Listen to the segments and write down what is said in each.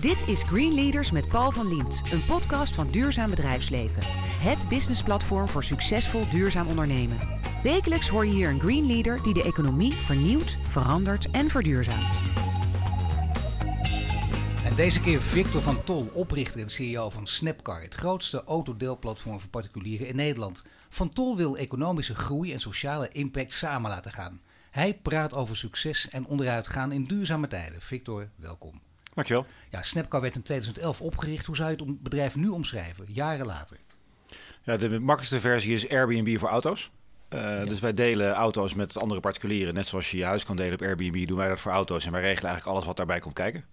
Dit is Green Leaders met Paul van Liemt, een podcast van Duurzaam Bedrijfsleven. Het businessplatform voor succesvol duurzaam ondernemen. Wekelijks hoor je hier een Green Leader die de economie vernieuwt, verandert en verduurzaamt. En deze keer Victor van Tol, oprichter en CEO van Snapcar, het grootste autodeelplatform voor particulieren in Nederland. Van Tol wil economische groei en sociale impact samen laten gaan. Hij praat over succes en onderuitgaan in duurzame tijden. Victor, welkom. Dankjewel. Ja, Snapcar werd in 2011 opgericht. Hoe zou je het bedrijf nu omschrijven, jaren later? Ja, de makkelijkste versie is Airbnb voor auto's. Uh, Dus wij delen auto's met andere particulieren. Net zoals je je huis kan delen op Airbnb, doen wij dat voor auto's. En wij regelen eigenlijk alles wat daarbij komt kijken.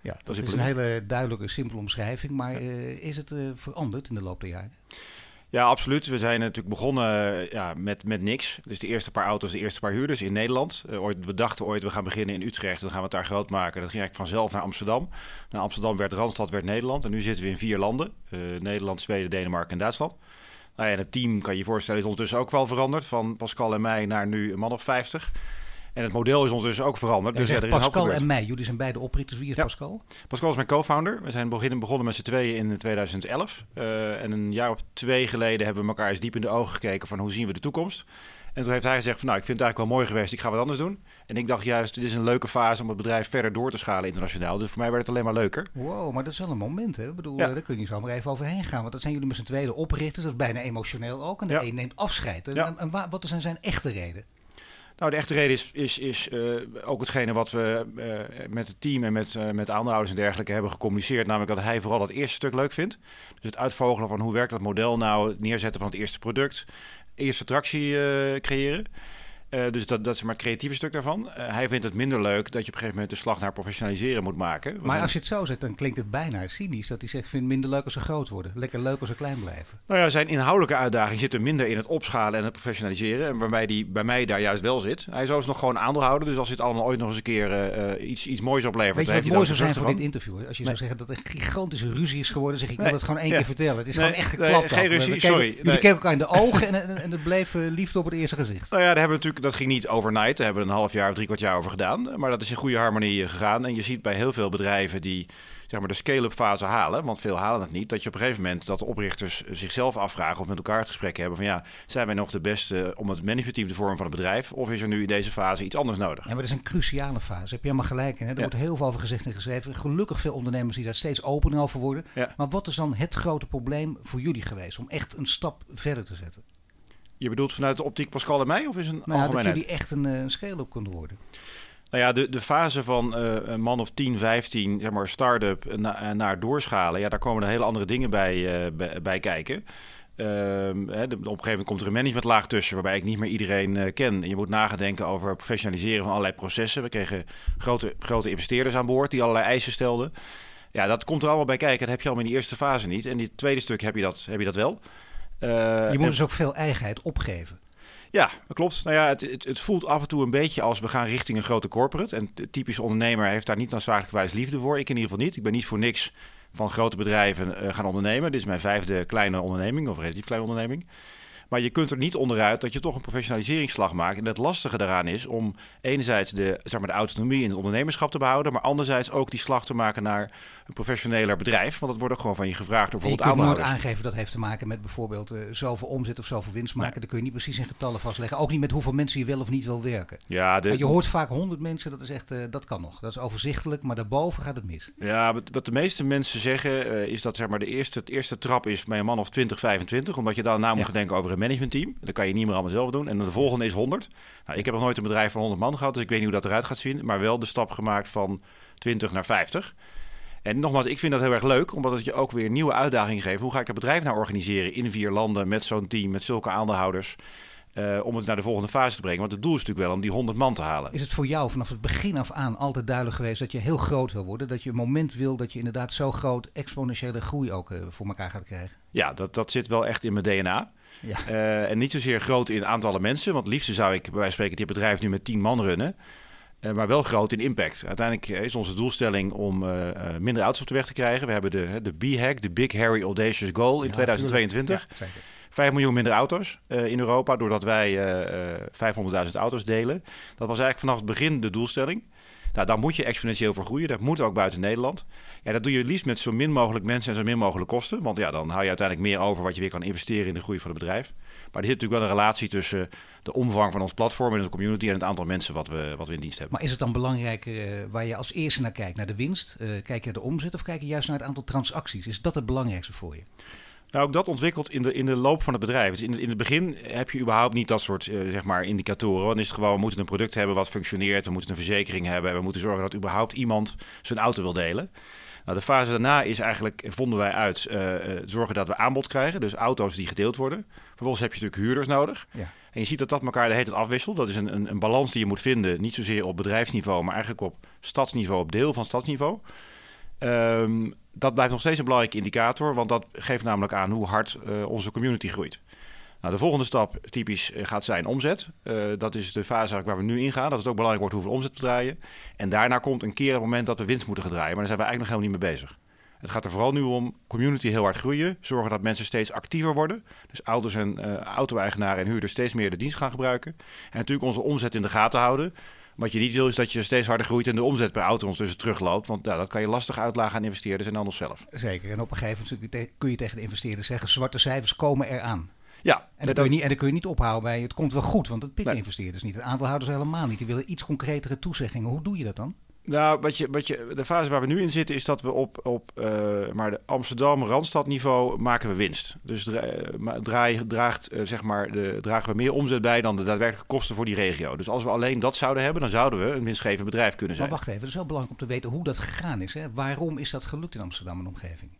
Ja, dat, is, een hele duidelijke, simpele omschrijving. Maar uh, is het uh, veranderd in de loop der jaren? Ja, absoluut. We zijn natuurlijk begonnen ja, met, met niks. Dus de eerste paar auto's, de eerste paar huurders in Nederland. Uh, ooit, we dachten ooit, we gaan beginnen in Utrecht. Dan gaan we het daar groot maken. Dat ging eigenlijk vanzelf naar Amsterdam. Na Amsterdam werd Randstad, werd Nederland. En nu zitten we in vier landen. Uh, Nederland, Zweden, Denemarken en Duitsland. Nou ja, en het team, kan je je voorstellen, is ondertussen ook wel veranderd. Van Pascal en mij naar nu een man of 50. En het model is ondertussen ook veranderd. Ja, dus er is Pascal en mij, jullie zijn beide oprichters. Wie is ja. Pascal? Pascal is mijn co-founder. We zijn beginnen, begonnen met z'n tweeën in 2011. Uh, en een jaar of twee geleden hebben we elkaar eens diep in de ogen gekeken van hoe zien we de toekomst. En toen heeft hij gezegd van nou, ik vind het eigenlijk wel mooi geweest, ik ga wat anders doen. En ik dacht juist, dit is een leuke fase om het bedrijf verder door te schalen internationaal. Dus voor mij werd het alleen maar leuker. Wow, maar dat is wel een moment hè. Ik bedoel, ja. daar kun je zo maar even overheen gaan. Want dat zijn jullie met z'n tweeën oprichters, dat is bijna emotioneel ook. En de ja. een neemt afscheid. En, ja. en, en wat zijn zijn echte reden? Nou, de echte reden is, is, is uh, ook hetgene wat we uh, met het team en met, uh, met aandeelhouders en dergelijke hebben gecommuniceerd. Namelijk dat hij vooral het eerste stuk leuk vindt. Dus het uitvogelen van hoe werkt dat model nou, het neerzetten van het eerste product, eerste tractie creëren. Uh, dus dat, dat is maar het creatieve stuk daarvan. Uh, hij vindt het minder leuk dat je op een gegeven moment de slag naar professionaliseren moet maken. Maar zijn... als je het zo zegt, dan klinkt het bijna cynisch. Dat hij zegt, ik vind het minder leuk als ze groot worden. Lekker leuk als ze klein blijven. Nou ja, zijn inhoudelijke uitdaging zit er minder in het opschalen en het professionaliseren. En waarbij die bij mij daar juist wel zit. Hij is nog gewoon aandeelhouder. Dus als dit allemaal ooit nog eens een keer uh, iets, iets moois oplevert... Weet je wat mooi zou zijn voor dit interview? Als je nee. zou zeggen dat er een gigantische ruzie is geworden. zeg ik, nee. wil het gewoon één ja. keer vertellen. Het is nee. gewoon echt geklapt. geen ruzie, sorry. Jullie keken elkaar in de ogen en, en, en het bleef liefde op het eerste gezicht. Nou ja, daar hebben we natuurlijk, dat ging niet over Daar hebben we een half jaar of drie kwart jaar over gedaan. Maar dat is in goede harmonie gegaan. En je ziet bij heel veel bedrijven die zeg maar, de scale-up fase halen, want veel halen het niet, dat je op een gegeven moment dat de oprichters zichzelf afvragen of met elkaar het gesprek hebben van ja, zijn wij nog de beste om het managementteam te vormen van het bedrijf of is er nu in deze fase iets anders nodig? Ja, maar dat is een cruciale fase. Heb je helemaal gelijk in. Hè? Er ja. wordt heel veel over gezegd en geschreven. Gelukkig veel ondernemers die daar steeds open over worden. Ja. Maar wat is dan het grote probleem voor jullie geweest om echt een stap verder te zetten? Je bedoelt vanuit de optiek Pascal en mij of is een nou, algemeen? Dat jullie echt een, een scale-up kunnen worden. Nou ja, de, de fase van uh, een man of 10, 15, zeg maar, start-up na, naar doorschalen, ja, daar komen er hele andere dingen bij, uh, bij, bij, kijken. Uh, hè, de, op een gegeven moment komt er een managementlaag tussen, waarbij ik niet meer iedereen ken. En je moet nagedenken over professionaliseren van allerlei processen. We kregen grote, grote investeerders aan boord die allerlei eisen stelden. Ja, dat komt er allemaal bij kijken. Dat heb je allemaal in die eerste fase niet. En in het tweede stuk heb je dat, heb je dat wel. Uh, je moet en... dus ook veel eigenheid opgeven. Ja, dat klopt. Nou ja, het, het, het, voelt af en toe een beetje als we gaan richting een grote corporate. En de typische ondernemer heeft daar niet noodzakelijkwijs liefde voor. Ik in ieder geval niet. Ik ben niet voor niks van grote bedrijven uh, gaan ondernemen. Dit is mijn vijfde kleine onderneming, of relatief kleine onderneming. Maar je kunt er niet onderuit dat je toch een professionaliseringsslag maakt. En het lastige daaraan is om enerzijds de, zeg maar, de autonomie in het ondernemerschap te behouden, maar anderzijds ook die slag te maken naar een professioneler bedrijf. Want dat wordt ook gewoon van je gevraagd door bijvoorbeeld aandeelhouders. Je kunt nooit aangeven dat heeft te maken met bijvoorbeeld uh, zoveel omzet of zoveel winst maken. Nee. Dan kun je niet precies in getallen vastleggen. Ook niet met hoeveel mensen je wel of niet wil werken. Ja, de, je hoort vaak 100 mensen, dat is echt, uh, dat kan nog. Dat is overzichtelijk, maar daarboven gaat het mis. Ja, wat, de meeste mensen zeggen uh, is dat zeg maar, de eerste, het eerste trap is bij een man of 20, 25. Omdat je dan na moet ja. denken over een managementteam. Dat kan je niet meer allemaal zelf doen. En de volgende is 100. Nou, ik heb nog nooit een bedrijf van 100 man gehad, dus ik weet niet hoe dat eruit gaat zien. Maar wel de stap gemaakt van 20 naar 50. En nogmaals, ik vind dat heel erg leuk, omdat het je ook weer nieuwe uitdagingen geeft. Hoe ga ik dat bedrijf nou organiseren in vier landen met zo'n team, met zulke aandeelhouders? Uh, om het naar de volgende fase te brengen. Want het doel is natuurlijk wel om die 100 man te halen. Is het voor jou vanaf het begin af aan altijd duidelijk geweest dat je heel groot wil worden? Dat je een moment wil dat je inderdaad zo groot exponentiële groei ook uh, voor elkaar gaat krijgen? Ja, dat, dat zit wel echt in mijn DNA. Ja. Uh, en niet zozeer groot in aantallen mensen. Want liefst zou ik bij wijze van spreken dit bedrijf nu met 10 man runnen. Uh, maar wel groot in impact. Uiteindelijk is onze doelstelling om uh, minder auto's op de weg te krijgen. We hebben de, de B-hack, de Big Harry Audacious Goal in ja, 2022. Ja, 5 miljoen minder auto's uh, in Europa, doordat wij uh, 500.000 auto's delen. Dat was eigenlijk vanaf het begin de doelstelling. Nou, dan moet je exponentieel vergroeien. Dat moet ook buiten Nederland. Ja, dat doe je liefst met zo min mogelijk mensen en zo min mogelijk kosten. Want ja, dan hou je uiteindelijk meer over wat je weer kan investeren in de groei van het bedrijf. Maar er zit natuurlijk wel een relatie tussen de omvang van ons platform en de community en het aantal mensen wat we, wat we in dienst hebben. Maar is het dan belangrijk uh, waar je als eerste naar kijkt, naar de winst? Uh, kijk je naar de omzet of kijk je juist naar het aantal transacties? Is dat het belangrijkste voor je? Nou, ook dat ontwikkelt in de, in de loop van het bedrijf. Dus in, in het begin heb je überhaupt niet dat soort uh, zeg maar indicatoren. Dan is het gewoon, we moeten een product hebben wat functioneert. We moeten een verzekering hebben. We moeten zorgen dat überhaupt iemand zijn auto wil delen. Nou, de fase daarna is eigenlijk, vonden wij uit, uh, zorgen dat we aanbod krijgen. Dus auto's die gedeeld worden. Vervolgens heb je natuurlijk huurders nodig. Ja. En je ziet dat dat elkaar de hele tijd afwisselt. Dat is een, een, een balans die je moet vinden. Niet zozeer op bedrijfsniveau, maar eigenlijk op stadsniveau, op deel van stadsniveau. Um, dat blijft nog steeds een belangrijke indicator, want dat geeft namelijk aan hoe hard uh, onze community groeit. Nou, de volgende stap typisch eh, gaat zijn omzet. Uh, dat is de fase waar we nu in gaan. Dat het ook belangrijk wordt hoeveel omzet te draaien. En daarna komt een keer het moment dat we winst moeten gaan draaien. Maar daar zijn we eigenlijk nog helemaal niet mee bezig. Het gaat er vooral nu om community heel hard groeien. Zorgen dat mensen steeds actiever worden. Dus ouders en uh, auto-eigenaren en huurders steeds meer de dienst gaan gebruiken. En natuurlijk onze omzet in de gaten houden. Wat je niet wil is dat je steeds harder groeit en de omzet per auto ondertussen terugloopt. Want ja, dat kan je lastig uitlagen aan investeerders en aan onszelf. Zeker. En op een gegeven moment kun je tegen de investeerders zeggen: zwarte cijfers komen eraan. Ja, en, dat kun je niet, en dan kun je niet ophouden bij het komt wel goed, want dat pikken investeerders niet. Het aandeelhouders helemaal niet. Die willen iets concretere toezeggingen. Hoe doe je dat dan? Nou, wat je, wat je, de fase waar we nu in zitten is dat we op, op uh, maar de Amsterdam Randstadniveau maken we winst. Dus draai, draagt, uh, zeg maar de, dragen we meer omzet bij dan de daadwerkelijke kosten voor die regio. Dus als we alleen dat zouden hebben, dan zouden we een winstgevend bedrijf kunnen zijn. Maar wacht even, het is wel belangrijk om te weten hoe dat gegaan is. Hè? Waarom is dat gelukt in Amsterdam en omgeving?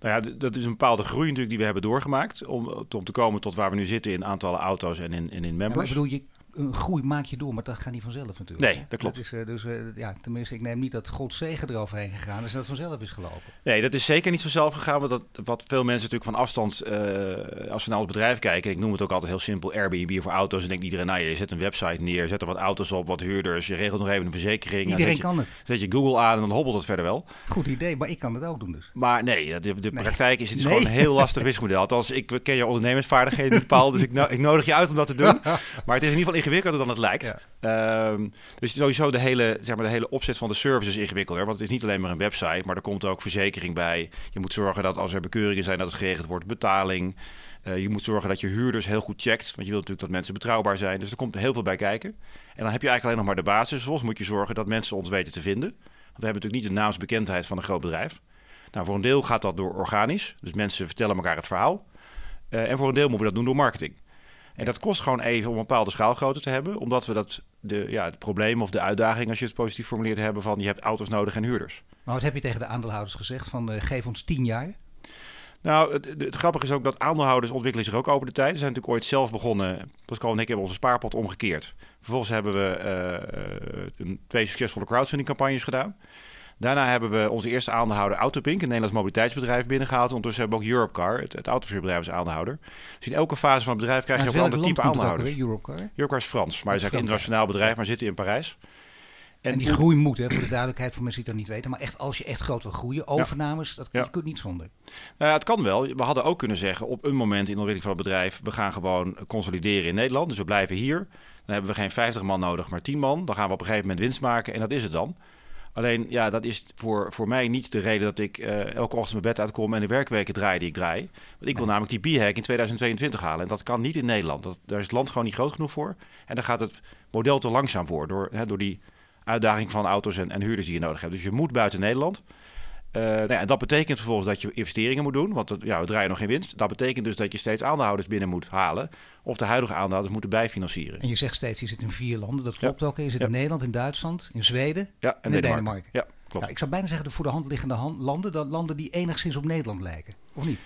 Nou ja, dat is een bepaalde groei natuurlijk die we hebben doorgemaakt. Om, om te komen tot waar we nu zitten in aantallen auto's en in, en in members. Ja, bedoel, je een groei maak je door, maar dat gaat niet vanzelf natuurlijk. Nee, dat klopt. Dat is, uh, dus uh, ja, tenminste, ik neem niet dat Gods zegen eroverheen gegaan is dat vanzelf is gelopen. Nee, dat is zeker niet vanzelf gegaan. Want dat, wat veel mensen natuurlijk van afstand, uh, als ze naar ons bedrijf kijken, ik noem het ook altijd heel simpel, Airbnb voor auto's. En denkt iedereen, nou je zet een website neer, zet er wat auto's op, wat huurders, je regelt nog even een verzekering. Iedereen kan het. Zet je Google aan en dan hobbelt het verder wel. Goed idee, maar ik kan het ook doen dus. Maar nee, de, de nee. praktijk is, het is nee. gewoon een heel lastig wisselmodel. Althans, ik ken je ondernemersvaardigheden bepaald, dus ik, no ik nodig je uit om dat te doen. maar het is in ieder geval ingewikkelder dan het lijkt. Ja. Um, dus sowieso de hele, zeg maar, de hele opzet van de service is ingewikkelder. Want het is niet alleen maar een website, maar er komt ook verzekering bij. Je moet zorgen dat als er bekeuringen zijn, dat het geregeld wordt. Betaling. Uh, je moet zorgen dat je huurders heel goed checkt. Want je wilt natuurlijk dat mensen betrouwbaar zijn. Dus er komt heel veel bij kijken. En dan heb je eigenlijk alleen nog maar de basis. Vervolgens moet je zorgen dat mensen ons weten te vinden. Want we hebben natuurlijk niet de naamsbekendheid van een groot bedrijf. Nou, voor een deel gaat dat door organisch. Dus mensen vertellen elkaar het verhaal. Uh, en voor een deel moeten we dat doen door marketing. En dat kost gewoon even om een bepaalde schaalgrootte te hebben. Omdat we dat de, ja, het probleem of de uitdaging, als je het positief formuleert, hebben van je hebt auto's nodig en huurders. Maar wat heb je tegen de aandeelhouders gezegd van uh, geef ons tien jaar? Nou, het, het, grappige is ook dat aandeelhouders ontwikkelen zich ook over de tijd. Ze zijn natuurlijk ooit zelf begonnen. Pascal en ik hebben onze spaarpot omgekeerd. Vervolgens hebben we uh, uh, twee succesvolle crowdfunding campagnes gedaan. Daarna hebben we onze eerste aandeelhouder Autopink, een Nederlands mobiliteitsbedrijf, binnengehaald. Ondertussen hebben we ook Europcar, het, het autoverhuurbedrijf, als aandeelhouder. Dus in elke fase van het bedrijf krijg je ook een ander type aandeelhouders. Europcar? Europcar is Frans, maar het is eigenlijk een internationaal bedrijf, maar zitten in Parijs. En, en die groei moet, hè, voor de duidelijkheid voor mensen die dat niet weten. Maar echt, als je echt groot wil groeien, overnames, ja. dat ja. je kunt niet zonder. Nou ja, het kan wel. We hadden ook kunnen zeggen, op een moment in de ontwikkeling van het bedrijf, we gaan gewoon consolideren in Nederland. Dus we blijven hier. Dan hebben we geen 50 man nodig, maar 10 man. Dan gaan we op een gegeven moment winst maken en dat is het dan. Alleen, ja, dat is voor, voor mij niet de reden dat ik uh, elke ochtend mijn bed uitkom en de werkweken draai die ik draai. Want ik wil namelijk die B-hack in 2022 halen. En dat kan niet in Nederland. Dat, daar is het land gewoon niet groot genoeg voor. En dan gaat het model te langzaam voor. Door, hè, door die uitdaging van auto's en, en huurders die je nodig hebt. Dus je moet buiten Nederland. Uh, nou ja, dat betekent vervolgens dat je investeringen moet doen, want ja, we draaien nog geen winst. Dat betekent dus dat je steeds aandeelhouders binnen moet halen, of de huidige aandeelhouders moeten bijfinancieren. En je zegt steeds, je zit in vier landen, dat klopt ja. ook. Je zit in Nederland, in Duitsland, in Zweden en, in Denemarken. Denemarken. Ja, klopt. ik zou bijna zeggen de voor de hand liggende hand, landen, dat landen die enigszins op Nederland lijken, of niet?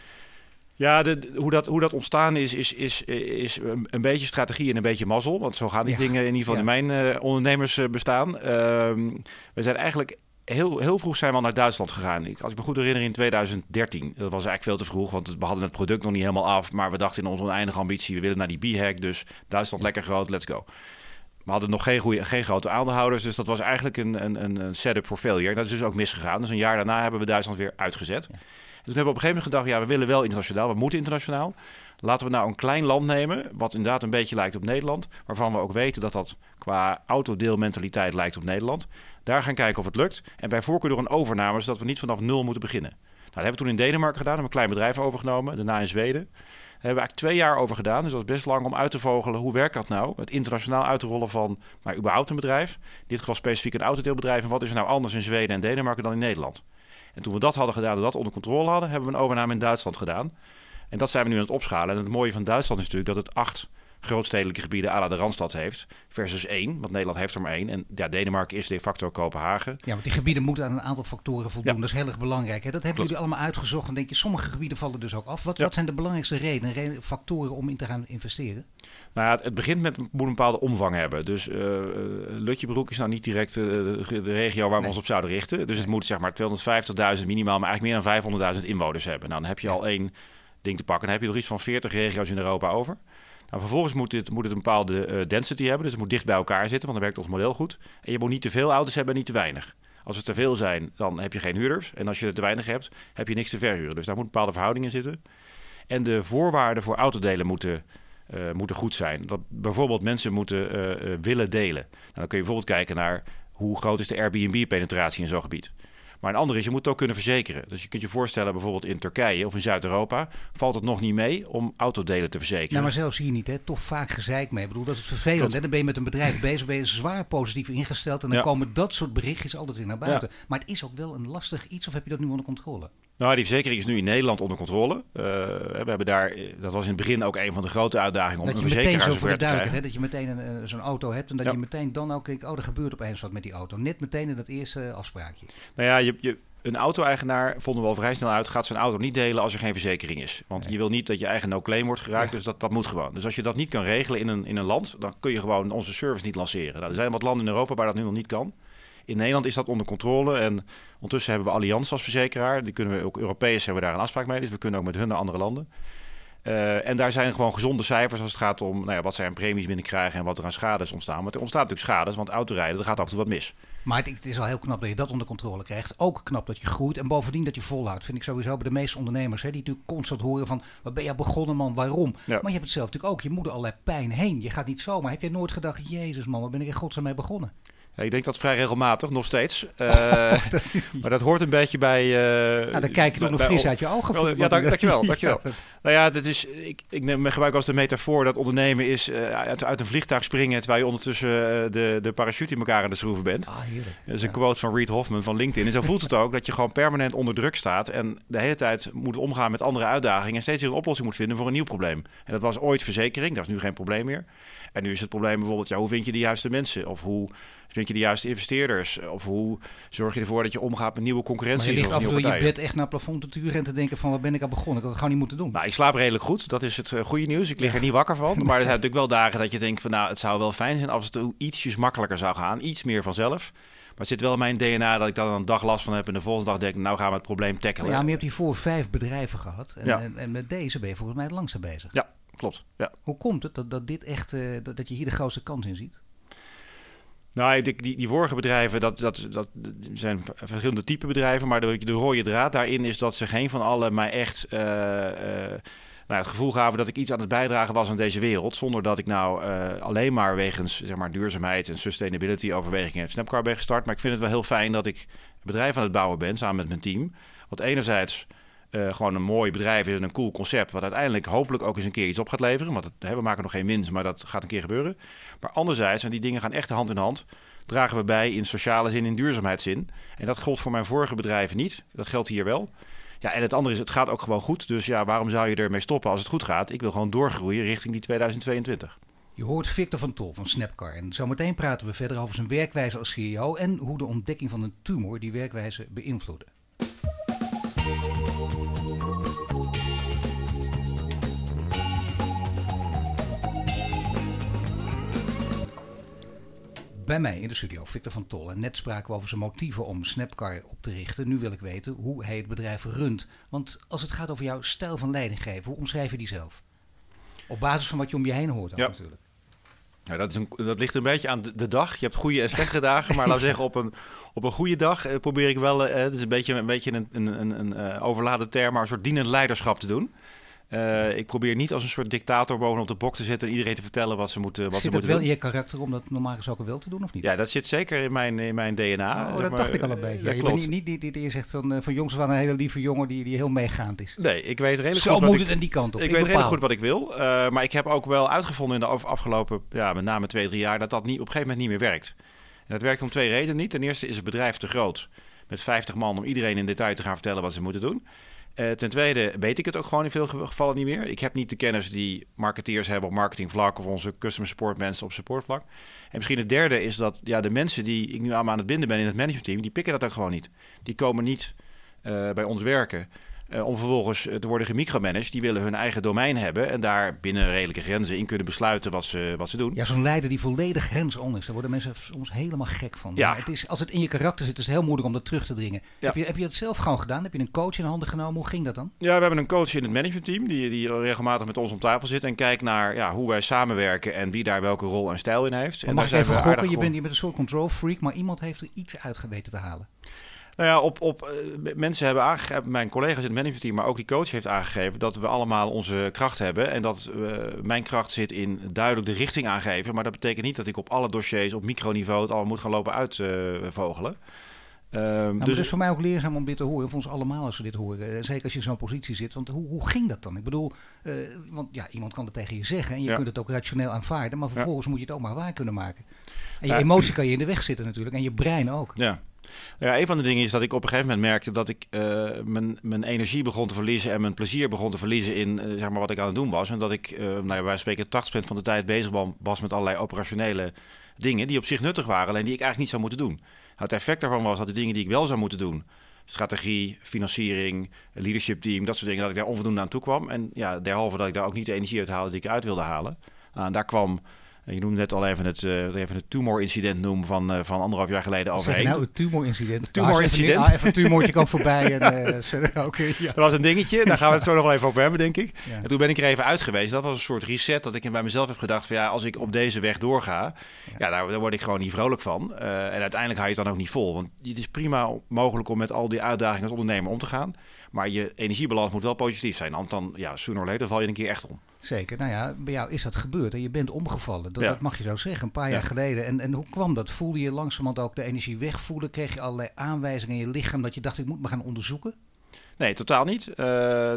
Ja, de, hoe, dat, hoe dat ontstaan is, is, is, is een beetje strategie en een beetje mazzel. Want zo gaan die ja. dingen in ieder geval in mijn uh, ondernemersbestaan. Uh, we zijn eigenlijk heel, heel vroeg zijn we al naar Duitsland gegaan. Als ik me goed herinner in 2013. Dat was eigenlijk veel te vroeg, want we hadden het product nog niet helemaal af. Maar we dachten in onze oneindige ambitie, we willen naar die B-hack. Dus Duitsland lekker groot, let's go. We hadden nog geen, geen grote aandeelhouders, dus dat was eigenlijk een, een, een setup voor failure. Dat is dus ook misgegaan. Dus een jaar daarna hebben we Duitsland weer uitgezet. Dus toen hebben we op een gegeven moment gedacht, ja, we willen wel internationaal, we moeten internationaal. Laten we nou een klein land nemen, wat inderdaad een beetje lijkt op Nederland, waarvan we ook weten dat dat qua autodeelmentaliteit lijkt op Nederland. Daar gaan kijken of het lukt. En bij voorkeur door een overname, zodat we niet vanaf nul moeten beginnen. Nou, dat hebben we toen in Denemarken gedaan. Hebben we een klein bedrijf overgenomen. Daarna in Zweden. Daar hebben we eigenlijk twee jaar over gedaan. Dus dat is best lang om uit te vogelen. Hoe werkt dat nou? Het internationaal uit te rollen van maar überhaupt een bedrijf. In dit geval specifiek een autodeelbedrijf. En wat is er nou anders in Zweden en Denemarken dan in Nederland? En toen we dat hadden gedaan en dat onder controle hadden, hebben we een overname in Duitsland gedaan. En dat zijn we nu aan het opschalen. En het mooie van Duitsland is natuurlijk dat het acht grootstedelijke gebieden à la de Randstad heeft. Versus één, want Nederland heeft er maar één. En ja, Denemarken is de facto Kopenhagen. Ja, want die gebieden moeten aan een aantal factoren voldoen. Dat is heel erg belangrijk. Hè? Dat hebben jullie allemaal uitgezocht. En denk je, sommige gebieden vallen dus ook af. Wat, wat zijn de belangrijkste redenen, factoren om in te gaan investeren? Nou ja, het begint met moet een bepaalde omvang hebben. Dus uh, Lutjebroek is nou niet direct uh, de regio waar we ons op zouden richten. Dus het moet zeg maar 250.000 minimaal, maar eigenlijk meer dan 500.000 inwoners hebben. Nou, dan heb je al één ding te pakken. Dan heb je er iets van 40 regio's in Europa over. Nou, vervolgens moet het, moet het een bepaalde uh, density hebben. Dus het moet dicht bij elkaar zitten, want dan werkt ons model goed. En je moet niet te veel auto's hebben en niet te weinig. Als er te veel zijn, dan heb je geen huurders. En als je er te weinig hebt, heb je niks te verhuren. Dus daar moet een bepaalde verhouding in zitten. En de voorwaarden voor autodelen moeten, uh, moeten goed zijn. Dat bijvoorbeeld mensen moeten uh, willen delen. Nou, dan kun je bijvoorbeeld kijken naar hoe groot is de Airbnb-penetratie in zo'n gebied. Maar een andere is, je moet het ook kunnen verzekeren. Dus je kunt je voorstellen, bijvoorbeeld in Turkije of in Zuid-Europa, valt het nog niet mee om autodelen te verzekeren. Nou, maar zelfs hier niet, hè? toch vaak gezeik mee. Ik bedoel, dat is vervelend. Hè? Dan ben je met een bedrijf bezig, ben je zwaar positief ingesteld en dan komen dat soort berichtjes altijd weer naar buiten. Ja. Maar het is ook wel een lastig iets, of heb je dat nu onder controle? Nou, die verzekering is nu in Nederland onder controle. Uh, we hebben daar, dat was in het begin ook een van de grote uitdagingen om dat een verzekeraar zover te krijgen. Hè, dat je meteen een, zo'n auto hebt en dat Ja. je meteen dan ook denkt, oh, er gebeurt opeens wat met die auto. Net meteen in dat eerste afspraakje. Nou ja, je, je, een auto-eigenaar vonden we al vrij snel uit, gaat zijn auto niet delen als er geen verzekering is. Want Nee. je wil niet dat je eigen no-claim wordt geraakt, Ja. dus dat, dat moet gewoon. Dus als je dat niet kan regelen in een, in een land, dan kun je gewoon onze service niet lanceren. Nou, er zijn wat landen in Europa waar dat nu nog niet kan. In Nederland is dat onder controle en ondertussen hebben we Allianz als verzekeraar. Die kunnen we ook Europees hebben we daar een afspraak mee, dus we kunnen ook met hun naar andere landen. Eh, en daar zijn gewoon gezonde cijfers als het gaat om nou ja, wat zij aan premies binnenkrijgen en wat er aan schades ontstaan. Want er ontstaat natuurlijk schades, want autorijden, er gaat af en toe wat mis. Maar het, het is al heel knap dat je dat onder controle krijgt. Ook knap dat je groeit en bovendien dat je volhoudt. Vind ik sowieso bij de meeste ondernemers. Hè, die natuurlijk constant horen van, waar ben je begonnen man, waarom? Ja. Maar je hebt het zelf natuurlijk ook. Je moet er allerlei pijn heen. Je gaat niet zomaar. Heb jij nooit gedacht, jezus man, waar ben ik in godsnaam mee begonnen? Ja, ik denk dat vrij regelmatig, nog steeds. Eh, maar dat hoort een beetje bij... eh, Nou, dan kijk je toch nog bij- fris uit je ogen. Wel, ja, dank, dankjewel. dankjewel. Ja, Nou ja, dat is, ik, ik neem, gebruik als de metafoor dat ondernemen is eh, uit, uit een vliegtuig springen... terwijl je ondertussen de, de parachute in elkaar aan de schroeven bent. Ah, heerlijk. Dat is een Ja. quote van Reed Hoffman van LinkedIn. En zo voelt het ook dat je gewoon permanent onder druk staat... en de hele tijd moet omgaan met andere uitdagingen... en steeds weer een oplossing moet vinden voor een nieuw probleem. En dat was ooit verzekering, dat is nu geen probleem meer. En nu is het probleem bijvoorbeeld, ja, hoe vind je de juiste mensen? Of hoe vind je de juiste investeerders? Of hoe zorg je ervoor dat je omgaat met nieuwe Maar concurrentie? je ligt af en toe in je bed echt naar het plafond te turen en te denken van, waar ben ik aan begonnen? Ik had het gewoon niet moeten doen. Nou, ik slaap redelijk goed. Dat is het eh, goede nieuws. Ik lig er niet wakker van. Maar er zijn natuurlijk wel dagen dat je denkt van... nou, het zou wel fijn zijn als het ietsjes makkelijker zou gaan. Iets meer vanzelf. Maar het zit wel in mijn DNA dat ik dan een dag last van heb... en de volgende dag denk ik, nou gaan we het probleem tackelen. ja, maar je hebt hiervoor vijf bedrijven gehad. En, Ja. en, en met deze ben je volgens mij het langste bezig. Ja, klopt. Ja. Hoe komt het dat, dat dit echt, eh, dat, dat je hier de grootste kans in ziet? Nou, die, die, die vorige bedrijven, dat, dat, dat zijn verschillende type bedrijven. Maar de, de rode draad daarin is dat ze geen van allen mij echt eh, eh, nou, het gevoel gaven dat ik iets aan het bijdragen was aan deze wereld. Zonder dat ik nou alleen maar wegens zeg maar, duurzaamheid en sustainability overwegingen Snapcar ben gestart. Maar ik vind het wel heel fijn dat ik een bedrijf aan het bouwen ben samen met mijn team. Want enerzijds eh, gewoon een mooi bedrijf is en een cool concept. Wat uiteindelijk hopelijk ook eens een keer iets op gaat leveren. Want hè, we maken nog geen winst, maar dat gaat een keer gebeuren. Maar anderzijds, en die dingen gaan echt hand in hand, dragen we bij in sociale zin, in duurzaamheidszin. En dat gold voor mijn vorige bedrijven niet. Dat geldt hier wel. Ja, en het andere is, het gaat ook gewoon goed. Dus ja, waarom zou je ermee stoppen als het goed gaat? Ik wil gewoon doorgroeien richting die 2022. Je hoort Victor van Tol van Snapcar. En zometeen praten we verder over zijn werkwijze als CEO en hoe de ontdekking van een tumor die werkwijze beïnvloedde. Bij mij in de studio Victor van Tol. En net spraken we over zijn motieven om Snapcar op te richten. Nu wil ik weten hoe hij het bedrijf runt. Want als het gaat over jouw stijl van leidinggeven, hoe omschrijf je die zelf? Op basis van wat je om je heen hoort ook Ja. natuurlijk. Nou, dat, is een, dat ligt een beetje aan de, de dag. Je hebt goede en slechte dagen. Maar laten we zeggen, op een, op een goede dag eh, probeer ik wel... eh, het is een beetje, een, beetje een, een, een, een eh, overladen term, maar een soort dienend leiderschap te doen. Uh, ik probeer niet als een soort dictator bovenop de bok te zitten en iedereen te vertellen wat ze moeten, wat zit ze moeten wel doen. in je karakter om dat normaal gesproken wel te doen of niet? Ja, dat zit zeker in mijn, in mijn DNA. Oh, dat maar, dacht ik al een beetje. Ja, je bent niet, niet die, die, die zegt van, uh, van jongens van een hele lieve jongen die, die heel meegaand is. Nee, ik weet redelijk Zo goed moet wat het ik, en die kant op. Ik, Ik weet redelijk goed wat ik wil. Uh, maar ik heb ook wel uitgevonden in de afgelopen, ja, met name twee, drie jaar, dat dat niet, op een gegeven moment niet meer werkt. En dat werkt om twee redenen niet. Ten eerste is het bedrijf te groot. Met 50 man om iedereen in detail te gaan vertellen wat ze moeten doen. Uh, ten tweede weet ik het ook gewoon in veel gevallen niet meer. Ik heb niet de kennis die marketeers hebben op marketingvlak of onze customer support mensen op supportvlak. En misschien het derde is dat ja, de mensen die ik nu aan het binden ben in het managementteam, die pikken dat ook gewoon niet. Die komen niet uh, bij ons werken. Uh, om vervolgens te worden gemicromanaged. Die willen hun eigen domein hebben en daar binnen redelijke grenzen in kunnen besluiten wat ze, wat ze doen. Ja, zo'n leider die volledig is, daar worden mensen soms helemaal gek van. Ja. Maar het is, als het in je karakter zit, is het heel moeilijk om dat terug te dringen. Ja. Heb, je, heb je het zelf gewoon gedaan? Heb je een coach in handen genomen? Hoe ging dat dan? Ja, we hebben een coach in het managementteam die, die regelmatig met ons om tafel zit en kijkt naar ja, hoe wij samenwerken en wie daar welke rol en stijl in heeft. Maar en mag daar ik even gokken? Je bent, je bent een soort control freak, maar iemand heeft er iets uit geweten te halen. Nou ja, op, op, eh, mensen hebben aangegeven, mijn collega's in het managementteam, maar ook die coach heeft aangegeven dat we allemaal onze kracht hebben. En dat eh, mijn kracht zit in duidelijk de richting aangeven. Maar dat betekent niet dat ik op alle dossiers op microniveau het allemaal moet gaan lopen uitvogelen. Ehm, Nou, dus het is voor mij ook leerzaam om dit te horen. Voor ons allemaal als we dit horen. Eh, Zeker als je in zo'n positie zit. Want hoe, hoe ging dat dan? Ik bedoel, eh, want ja, iemand kan het tegen je zeggen. En je Ja. kunt het ook rationeel aanvaarden. Maar vervolgens moet je het ook maar waar kunnen maken. En je Ja. emotie kan je in de weg zitten natuurlijk. En je brein ook. Ja. Ja, een van de dingen is dat ik op een gegeven moment merkte dat ik eh, mijn, mijn energie begon te verliezen en mijn plezier begon te verliezen in eh, zeg maar wat ik aan het doen was. En dat ik, eh nou ja, wij spreken 80% van de tijd bezig wa- was met allerlei operationele dingen die op zich nuttig waren, alleen die ik eigenlijk niet zou moeten doen. Nou, het effect daarvan was dat de dingen die ik wel zou moeten doen, strategie, financiering, leadership team, dat soort dingen, dat ik daar onvoldoende aan toe kwam. En ja, derhalve dat ik daar ook niet de energie uit haalde die ik eruit wilde halen. Nou, daar kwam, je noemde net al even het, eh, even het tumor-incident noemen van, eh, van anderhalf jaar geleden overheen. nou, het tumorincident. Tumorincident? Ah, even, even een tumortje kan voorbij. En, eh, ja. Dat was een dingetje, daar gaan we het zo nog wel even over hebben, denk ik. Ja. En toen ben ik er even uit geweest. Dat was een soort reset dat ik bij mezelf heb gedacht van ja, als ik op deze weg doorga, ja, daar, daar word ik gewoon niet vrolijk van. En uiteindelijk hou je het dan ook niet vol. Want het is prima mogelijk om met al die uitdagingen als ondernemer om te gaan. Maar je energiebalans moet wel positief zijn. Anders dan, ja, sooner or later val je een keer echt om. Zeker. Nou ja, bij jou is dat gebeurd. En je bent omgevallen. Dat, Ja. dat mag je zo zeggen. Een paar Ja. jaar geleden. En, en hoe kwam dat? Voelde je langzamerhand ook de energie wegvoelen? Kreeg je allerlei aanwijzingen in je lichaam dat je dacht, ik moet me gaan onderzoeken? Nee, totaal niet. Eh,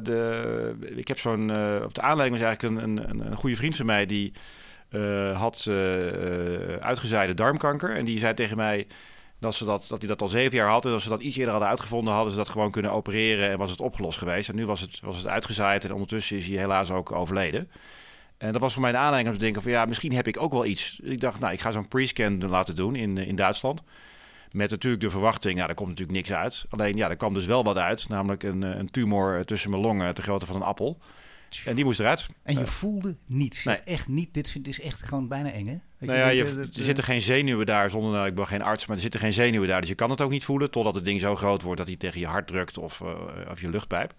de, ik heb zo'n. of de aanleiding was eigenlijk een, een, een goede vriend van mij die eh, had uitgezaaide darmkanker. En die zei tegen mij dat, ze dat, dat hij dat al zeven jaar had. En als ze dat iets eerder hadden uitgevonden, hadden ze dat gewoon kunnen opereren en was het opgelost geweest. En nu was het, was het uitgezaaid en ondertussen is hij helaas ook overleden. En dat was voor mij de aanleiding om te denken van ja, misschien heb ik ook wel iets. Ik dacht, nou, ik ga zo'n pre-scan laten doen in, in Duitsland. Met natuurlijk de verwachting, ja, daar komt natuurlijk niks uit. Alleen, ja, er kwam dus wel wat uit. Namelijk een, een tumor tussen mijn longen, te grootte van een appel. En die moest eruit. En je Eh, voelde niets. Je nee. echt niet. Dit vind- is echt gewoon bijna eng, hè? Nou ja, je, dit, eh, er zitten geen zenuwen daar, zonder, nou, ik ben geen arts, maar er zitten geen zenuwen daar. Dus je kan het ook niet voelen, totdat het ding zo groot wordt dat hij tegen je hart drukt of, eh, of je luchtpijp.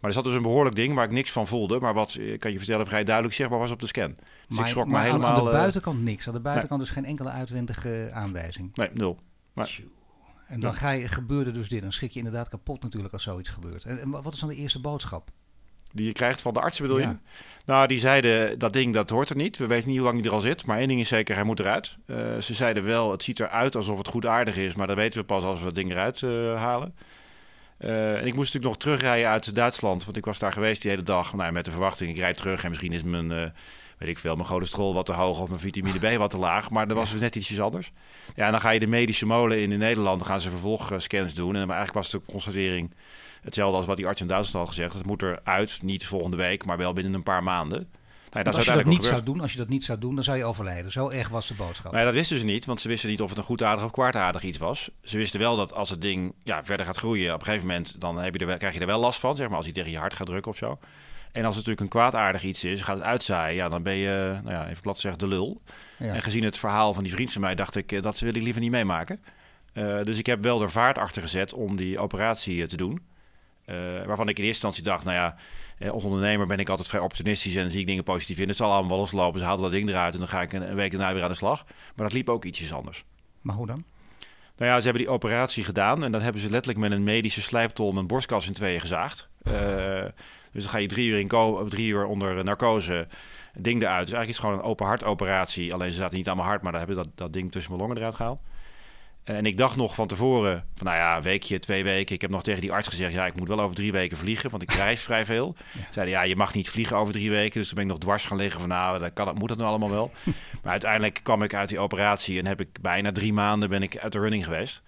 Maar er zat dus een behoorlijk ding waar ik niks van voelde. Maar wat, eh, kan je vertellen, vrij duidelijk zichtbaar was op de scan. Dus maar, ik schrok me maar helemaal... Aan de eh, buitenkant niks. Aan de buitenkant dus geen enkele uitwendige aanwijzing. nee, nul. Maar-. En dan ga je, gebeurde dus dit. Dan schrik je inderdaad kapot natuurlijk als zoiets gebeurt. En, en wat is dan de eerste boodschap? Die je krijgt van de artsen bedoel Ja. je? Nou, die zeiden dat ding dat hoort er niet. We weten niet hoe lang die er al zit. Maar één ding is zeker, hij moet eruit. Eh, ze zeiden wel, het ziet eruit alsof het goed aardig is. Maar dat weten we pas als we het ding eruit eh, halen. Eh, en ik moest natuurlijk nog terugrijden uit Duitsland. Want ik was daar geweest die hele dag. Nou, met de verwachting, ik rijd terug. En misschien is mijn, weet ik veel, mijn cholesterol wat te hoog. Of mijn vitamine B wat te laag. Maar dat was dus net ietsjes anders. Ja, en dan ga je de medische molen in in Nederland. Dan gaan ze vervolgscans doen. En maar eigenlijk was de constatering hetzelfde als wat die arts in Duitsland had gezegd. Het moet eruit, niet volgende week, maar wel binnen een paar maanden. Nou, dat als je dat niet zou doen, als je dat niet zou doen, dan zou je overlijden. Zo erg was de boodschap. Nee, dat wisten ze niet, want ze wisten niet of het een goedaardig of kwaadaardig iets was. Ze wisten wel dat als het ding ja, verder gaat groeien, op een gegeven moment dan heb je er, krijg je er wel last van, zeg maar, als hij tegen je hart gaat drukken of zo. En als het natuurlijk een kwaadaardig iets is, gaat het uitzaaien, ja, dan ben je, nou ja, even plat gezegd, de lul. Ja. En gezien het verhaal van die vriend van mij, dacht ik, eh, dat wil ik liever niet meemaken. Eh, dus ik heb wel er vaart achter gezet om die operatie eh, te doen. Eh, waarvan ik in eerste instantie dacht, nou ja, eh, als ondernemer ben ik altijd vrij opportunistisch en zie ik dingen positief in. Het zal allemaal wel loslopen, ze halen dat ding eruit en dan ga ik een, week daarna weer aan de slag. Maar dat liep ook ietsjes anders. Maar hoe dan? Nou ja, ze hebben die operatie gedaan en dan hebben ze letterlijk met een medische slijptol mijn borstkas in tweeën gezaagd. Eh, Dus dan ga je drie uur, in drie uur onder narcose, ding eruit. Dus eigenlijk is het gewoon een open hartoperatie. Alleen ze zaten niet aan mijn hart, maar dan hebben ze dat, dat ding tussen mijn longen eruit gehaald. En ik dacht nog van tevoren, van nou ja, een weekje, twee weken. Ik heb nog tegen die arts gezegd, ja, ik moet wel over drie weken vliegen, want ik reis vrij veel. Ja. Zeiden, ja, je mag niet vliegen over drie weken. Dus toen ben ik nog dwars gaan liggen van, nou, dat kan, moet dat nou allemaal wel? maar uiteindelijk kwam ik uit die operatie en heb ik bijna drie maanden ben ik uit de running geweest.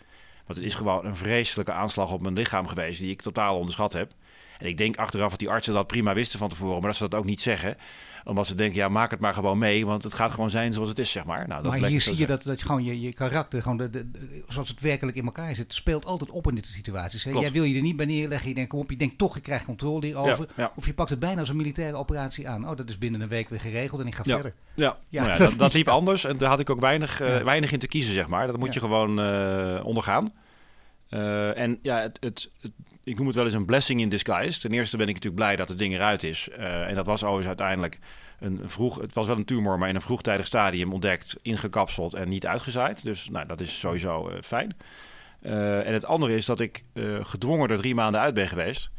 Want het is gewoon een vreselijke aanslag op mijn lichaam geweest, die ik totaal onderschat heb. En ik denk achteraf dat die artsen dat prima wisten van tevoren, maar dat ze dat ook niet zeggen omdat ze denken, ja, maak het maar gewoon mee. Want het gaat gewoon zijn zoals het is, zeg maar. Nou, dat maar hier zie je dat, dat je gewoon je, je karakter, gewoon de, de, zoals het werkelijk in elkaar zit, speelt altijd op in dit situaties. Hè? Jij wil je er niet bij neerleggen. Je denkt, kom op, je denkt toch, ik krijg controle hierover. Ja, ja. Of je pakt het bijna als een militaire operatie aan. Oh, dat is binnen een week weer geregeld en ik ga verder. Ja, ja. Nou dat, dat, liep anders. En daar had ik ook weinig, uh, weinig in te kiezen, zeg maar. Dat moet je gewoon uh, ondergaan. Uh, en ja, het, het, het, ik noem het wel eens een blessing in disguise. Ten eerste ben ik natuurlijk blij dat het ding eruit is. Uh, en dat was overigens uiteindelijk een vroeg... Het was wel een tumor, maar in een vroegtijdig stadium ontdekt, ingekapseld en niet uitgezaaid. Dus nou, dat is sowieso uh, fijn. Uh, en het andere is dat ik gedwongen er drie maanden uit ben geweest.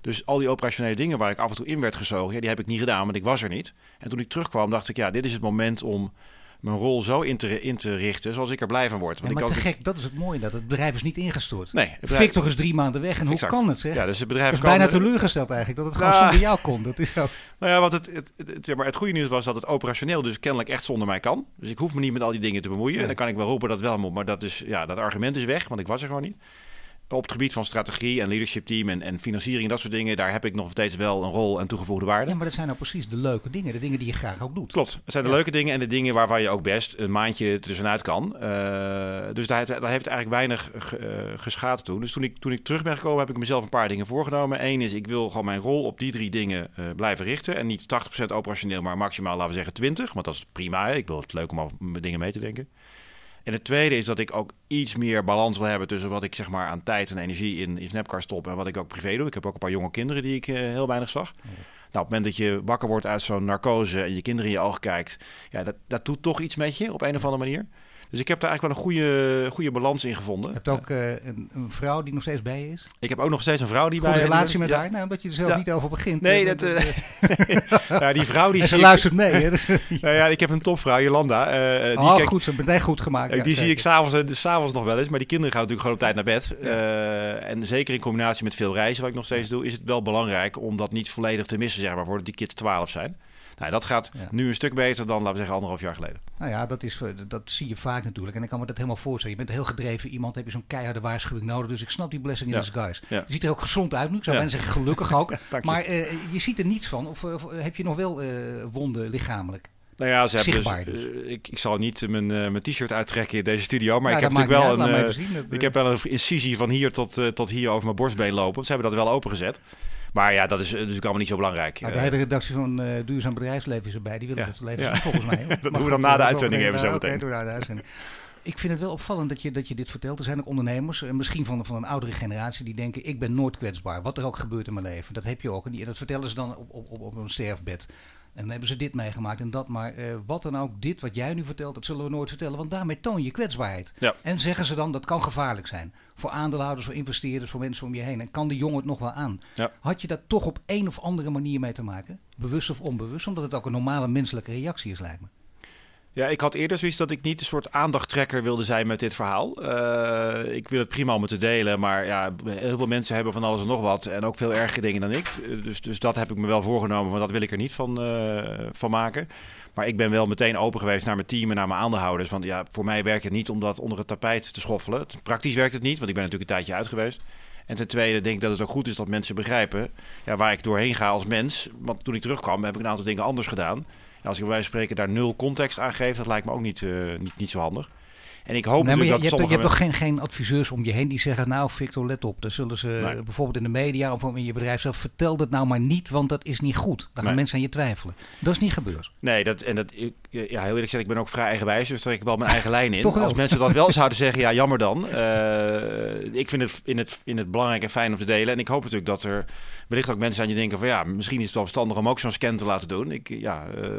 Dus al die operationele dingen waar ik af en toe in werd gezogen, ja, die heb ik niet gedaan, want ik was er niet. En toen ik terugkwam, dacht ik, ja, dit is het moment om mijn rol zo in te, in te richten zoals ik er blij van word. Want ja, maar ik te gek, dat is het mooie, dat het bedrijf is niet ingestort. Nee, bedrijf... Victor is drie maanden weg en exact. hoe kan het zeg? Ja, dus het bedrijf is kan... bijna teleurgesteld eigenlijk, dat het gewoon Nou, zonder jou kon. Dat is ook... Nou ja, want het, het, maar het goede nieuws was dat het operationeel dus kennelijk echt zonder mij kan. Dus ik hoef me niet met al die dingen te bemoeien. En dan kan ik wel roepen dat wel moet, maar dat, is, ja, dat argument is weg, want ik was er gewoon niet. Op het gebied van strategie en leadership team en, en financiering en dat soort dingen, daar heb ik nog steeds wel een rol en toegevoegde waarde. Ja, maar dat zijn nou precies de leuke dingen, de dingen die je graag ook doet. Klopt, het zijn de Ja. leuke dingen en de dingen waarvan je ook best een maandje tussenuit kan. Uh, dus daar, heeft- daar heeft eigenlijk weinig eh, geschaad toe. Dus toen ik, toen ik terug ben gekomen heb ik mezelf een paar dingen voorgenomen. Eén is, ik wil gewoon mijn rol op die drie dingen eh, blijven richten. En niet 80% operationeel, maar maximaal, laten we zeggen, 20. Want dat is prima. Ik wil het leuk om mijn dingen mee te denken. En het tweede is dat ik ook iets meer balans wil hebben tussen wat ik zeg maar aan tijd en energie in, in Snapcar stop en wat ik ook privé doe. Ik heb ook een paar jonge kinderen die ik eh, heel weinig zag. Nou, op het moment dat je wakker wordt uit zo'n narcose en je kinderen in je ogen kijkt, ja, dat, dat doet toch iets met je op een of andere manier. Dus ik heb daar eigenlijk wel een goede, goede balans in gevonden. Je hebt ook eh, een, een vrouw die nog steeds bij je is. Ik heb ook nog steeds een vrouw die Goede bij relatie met ja. haar, nou, omdat je er zelf Ja. niet over begint. Nee, Eh, dat, eh, ja, die vrouw die ze ik- luistert mee. Hè? Dus, Nou ja, ik heb een topvrouw, Jolanda. eh, die oh, kijk- goed, ze meteen goed gemaakt. Die zie ik s'avonds uh, s'avonds nog wel eens. Maar die kinderen gaan natuurlijk gewoon op tijd naar bed. En zeker in combinatie met veel reizen, wat ik nog steeds doe, is het wel belangrijk om dat niet volledig te missen, zeg maar, voordat die kids 12 zijn. Nou, dat gaat Ja. nu een stuk beter dan, laten we zeggen, anderhalf jaar geleden. Nou ja, dat, is, eh, dat zie je vaak natuurlijk. En ik kan me dat helemaal voorstellen. Je bent een heel gedreven iemand, heb je zo'n keiharde waarschuwing nodig. Dus ik snap die blessing in Ja. disguise. Ja. Je ziet er ook gezond uit nu. Ik zou zeggen gelukkig ook. Maar eh, je ziet er niets van. Of, eh, of heb je nog wel wonden lichamelijk? Nou ja, ze hebben Zichtbaar dus, dus. ik, ik zal niet mijn, mijn t-shirt uittrekken in deze studio, maar Ja, ik heb natuurlijk wel een, zien. Dat, ik heb wel een incisie van hier tot, tot hier over mijn borstbeen lopen. Want ze hebben dat wel opengezet. Maar ja, dat is eh, natuurlijk allemaal niet zo belangrijk. Nou, de Eh, hele redactie van eh, Duurzaam Bedrijfsleven is erbij. Die willen dat leven Ja. volgens mij. hoor. doen we dan na de eh, uitzending even zo oké, meteen. doen we na de uitzending. Ik vind het wel opvallend dat je, dat je dit vertelt. Er zijn ook ondernemers, eh, misschien van, van een oudere generatie, die denken: ik ben nooit kwetsbaar. Wat er ook gebeurt in mijn leven. Dat heb je ook. En die- dat vertellen ze dan op, op, op, op een sterfbed. En dan hebben ze dit meegemaakt en dat. Maar eh, wat dan ook, dit wat jij nu vertelt, dat zullen we nooit vertellen. Want daarmee toon je kwetsbaarheid. Ja. En zeggen ze dan, dat kan gevaarlijk zijn. Voor aandeelhouders, voor investeerders, voor mensen om je heen. En kan de jongen het nog wel aan? Ja. Had je daar toch op een of andere manier mee te maken? Bewust of onbewust? Omdat het ook een normale menselijke reactie is, lijkt me. Ja, ik had eerder zoiets dat ik niet een soort aandachttrekker wilde zijn met dit verhaal. Eh, ik wil het prima om te delen, maar ja, heel veel mensen hebben van alles en nog wat. En ook veel ergere dingen dan ik. Dus, dus dat heb ik me wel voorgenomen, maar dat wil ik er niet van, eh, van maken. Maar ik ben wel meteen open geweest naar mijn team en naar mijn aandeelhouders. Want ja, voor mij werkt het niet om dat onder het tapijt te schoffelen. Praktisch werkt het niet, want ik ben natuurlijk een tijdje uit geweest. En ten tweede denk ik dat het ook goed is dat mensen begrijpen ja, waar ik doorheen ga als mens. Want toen ik terugkwam heb ik een aantal dingen anders gedaan. Ja, als ik bij wijze van spreken daar nul context aan geef, dat lijkt me ook niet, eh, niet, niet zo handig. En ik hoop Nee, maar je, dat hebt, je hebt toch geen, geen adviseurs om je heen die zeggen... nou Victor, let op. Dan zullen ze Nee. bijvoorbeeld in de media of in je bedrijf zelf... vertel dat nou maar niet, want dat is niet goed. Dan gaan Nee. mensen aan je twijfelen. Dat is niet gebeurd. Nee, dat, en dat, ik, ja, heel eerlijk gezegd, ik ben ook vrij eigenwijs, dus trek ik wel mijn eigen lijn in. Als mensen dat wel zouden zeggen, ja, jammer dan. Eh, ik vind het in, het in het belangrijk en fijn om te delen. En ik hoop natuurlijk dat er wellicht ook mensen aan je denken van, ja, misschien is het wel verstandig om ook zo'n scan te laten doen. Ik, ja, eh,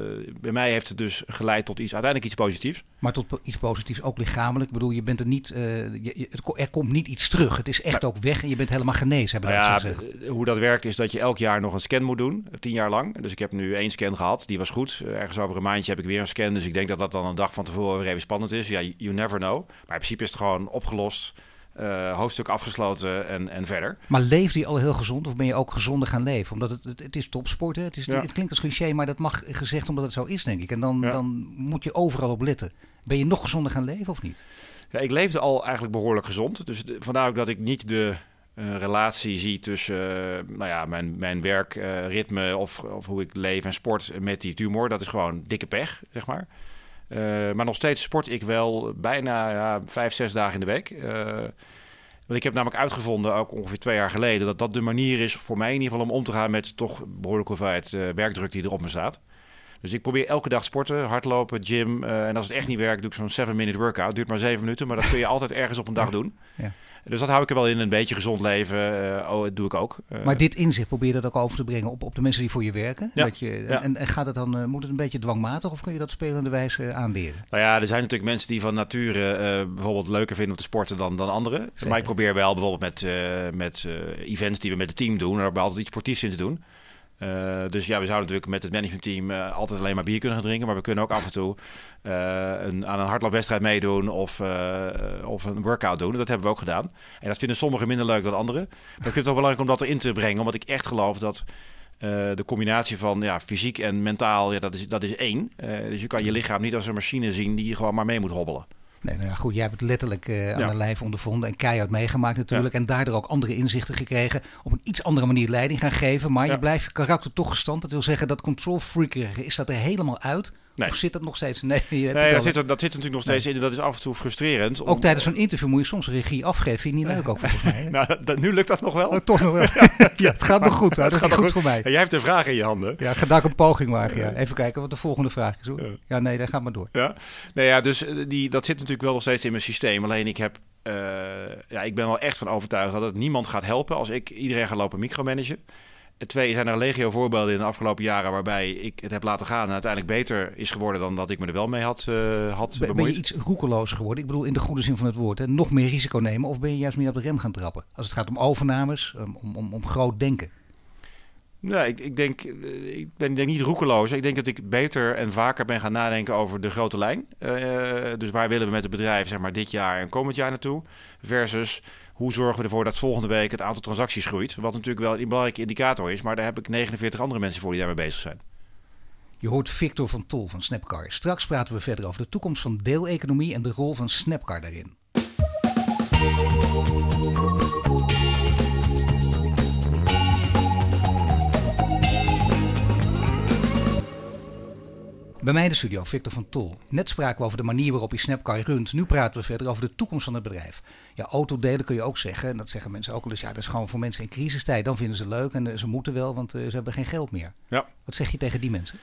bij mij heeft het dus geleid tot iets, uiteindelijk iets positiefs. Maar tot iets positiefs ook lichamelijk. Lichamelijk? Ik bedoel, je bent er niet, uh, je, er komt niet iets terug. Het is echt ook weg en je bent helemaal genezen, hebben nou ja, gezegd. Hoe dat werkt is dat je elk jaar nog een scan moet doen, tien jaar lang. Dus ik heb nu één scan gehad, die was goed. Ergens over een maandje heb ik weer een scan, dus ik denk dat dat dan een dag van tevoren weer even spannend is. Ja, you never know. Maar in principe is het gewoon opgelost. Uh, hoofdstuk afgesloten en, en verder. Maar leefde je al heel gezond of ben je ook gezonder gaan leven? Omdat het, het, is topsport, hè? Het, is, het klinkt als cliché, maar dat mag gezegd omdat het zo is, denk ik. En dan, dan moet je overal op letten. Ben je nog gezonder gaan leven of niet? Ja, ik leefde al eigenlijk behoorlijk gezond. Dus vandaar ook dat ik niet de uh, relatie zie tussen uh, nou ja, mijn, mijn werkritme of, of hoe ik leef en sport met die tumor. Dat is gewoon dikke pech, zeg maar. Uh, maar nog steeds sport ik wel bijna ja, vijf, zes dagen in de week. want ik heb namelijk uitgevonden, ook ongeveer twee jaar geleden, dat dat de manier is voor mij in ieder geval om om te gaan met toch behoorlijke hoeveelheid werkdruk die er op me staat. Dus ik probeer elke dag sporten, hardlopen, gym. Uh, en als het echt niet werkt, doe ik zo'n 7-minute workout. Duurt maar 7 minuten, maar dat kun je altijd ergens op een dag doen. Ja. Dus dat hou ik er wel in. Een beetje gezond leven, uh, oh, dat doe ik ook. Uh, maar dit inzicht probeer je dat ook over te brengen op, op de mensen die voor je werken? Ja. Dat je, en, en, gaat het dan, moet het een beetje dwangmatig of kun je dat spelende wijze aanleren? Nou ja, er zijn natuurlijk mensen die van nature bijvoorbeeld leuker vinden om te sporten dan, dan anderen. Maar ik probeer wel bijvoorbeeld met, met events die we met het team doen, er altijd iets sportiefs in te doen. Uh, dus ja, we zouden natuurlijk met het managementteam uh, altijd alleen maar bier kunnen gaan drinken. Maar we kunnen ook af en toe uh, een, aan een hardloopwedstrijd meedoen of, of een workout doen. Dat hebben we ook gedaan. En dat vinden sommigen minder leuk dan anderen. Maar ik vind het wel belangrijk om dat erin te brengen. Omdat ik echt geloof dat de combinatie van ja, fysiek en mentaal, ja, dat, is, dat is één. dus je kan je lichaam niet als een machine zien die gewoon maar mee moet hobbelen. Nee, nou ja, goed, jij hebt het letterlijk uh, aan de lijf ondervonden en keihard meegemaakt natuurlijk. En daardoor ook andere inzichten gekregen. Op een iets andere manier leiding gaan geven. Maar je blijft je karakter toch gestand. Dat wil zeggen, dat control freak is dat er helemaal uit. Nee. Of zit dat nog steeds? Nee, nee dat, zit er, dat zit natuurlijk nog steeds in. Dat is af en toe frustrerend. Ook tijdens zo'n interview moet je soms regie afgeven. Vind je niet leuk ook volgens mij? nou, dat, nu lukt dat nog wel. Oh, toch nog wel. ja, het gaat nog goed. Het gaat, goed voor mij. Ja, jij hebt een vraag in je handen. Ja, ga daar een poging. Ja. Even kijken wat de volgende vraag is. Hoor. Ja, nee, dan gaat maar door. Ja, nee, ja dus eh, die, dat zit natuurlijk wel nog steeds in mijn systeem. Alleen ik heb... Uh, ja, ik ben wel echt van overtuigd dat het niemand gaat helpen als ik iedereen ga lopen micromanagen. Twee zijn er legio voorbeelden in de afgelopen jaren waarbij ik het heb laten gaan en uiteindelijk beter is geworden dan dat ik me er wel mee had, uh, had ben, ben je iets roekelozer geworden? Ik bedoel in de goede zin van het woord. Hè? Nog meer risico nemen of ben je juist meer op de rem gaan trappen? Als het gaat om overnames, om, om, om groot denken. Nee, ik, ik, denk, eh, ik ben denk niet roekeloos. Ik denk dat ik beter en vaker ben gaan nadenken over de grote lijn. Uh, dus waar willen we met het bedrijf zeg maar, dit jaar en komend jaar naartoe? Versus hoe zorgen we ervoor dat volgende week het aantal transacties groeit? Wat natuurlijk wel een belangrijke indicator is, maar daar heb ik 49 andere mensen voor die daarmee bezig zijn. Je hoort Victor van Tol van Snapcar. Straks praten we verder over de toekomst van deeleconomie en de rol van Snapcar daarin. Bij mij in de studio, Victor van Tol. Net spraken we over de manier waarop je Snapcar runt. Nu praten we verder over de toekomst van het bedrijf. Ja, autodelen kun je ook zeggen. En dat zeggen mensen ook wel eens. Ja, dat is gewoon voor mensen in crisistijd. Dan vinden ze leuk en eh, ze moeten wel, want uh, ze hebben geen geld meer. Ja. Wat zeg je tegen die mensen?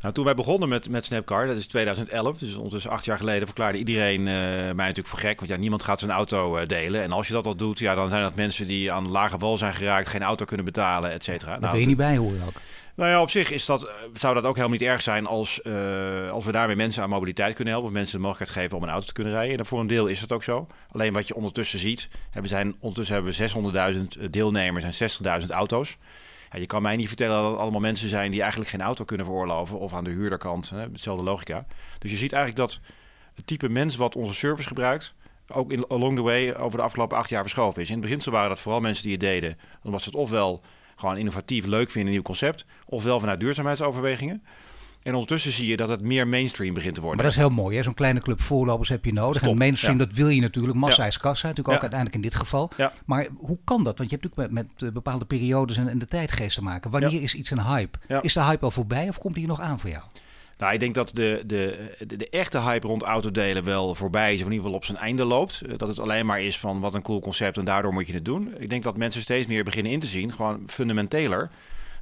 Nou, toen wij begonnen met, met Snapcar, dat is 2011, dus ondertussen acht jaar geleden, verklaarde iedereen uh, mij natuurlijk voor gek. Want ja, niemand gaat zijn auto delen. En als je dat al doet, ja, dan zijn dat mensen die aan lage wal zijn geraakt, geen auto kunnen betalen, et cetera. Daar nou, ben je niet bij, hoor je ook. Nou ja, op zich is dat, zou dat ook helemaal niet erg zijn als, uh, als we daarmee mensen aan mobiliteit kunnen helpen. Of mensen de mogelijkheid geven om een auto te kunnen rijden. En voor een deel is dat ook zo. Alleen wat je ondertussen ziet, we zijn, ondertussen hebben we 600.000 eh, deelnemers en 60.000 auto's. Ja, je kan mij niet vertellen dat het allemaal mensen zijn die eigenlijk geen auto kunnen veroorloven. Of aan de huurderkant, hè, hetzelfde logica. Dus je ziet eigenlijk dat het type mens wat onze service gebruikt, ook in, along the way over de afgelopen acht jaar verschoven is. In het begin waren dat vooral mensen die het deden, omdat ze het ofwel gewoon innovatief leuk vinden, een nieuw concept. Ofwel vanuit duurzaamheidsoverwegingen. En ondertussen zie je dat het meer mainstream begint te worden. Maar dat is heel mooi. Zo'n kleine club voorlopers heb je nodig. en mainstream, dat wil je natuurlijk. Massa is kassa, natuurlijk ook uiteindelijk in dit geval. Maar hoe kan dat? Want je hebt natuurlijk met, met eh, bepaalde periodes en, en de tijdgeest te maken. Wanneer is iets een hype? Is de hype al voorbij of komt die nog aan voor jou? Nou, ik denk dat de, de, de, echte hype rond autodelen wel voorbij is, of in ieder geval op zijn einde loopt. Eh, dat het alleen maar is van wat een cool concept en daardoor moet je het doen. Ik denk dat mensen steeds meer beginnen in te zien, gewoon fundamenteler,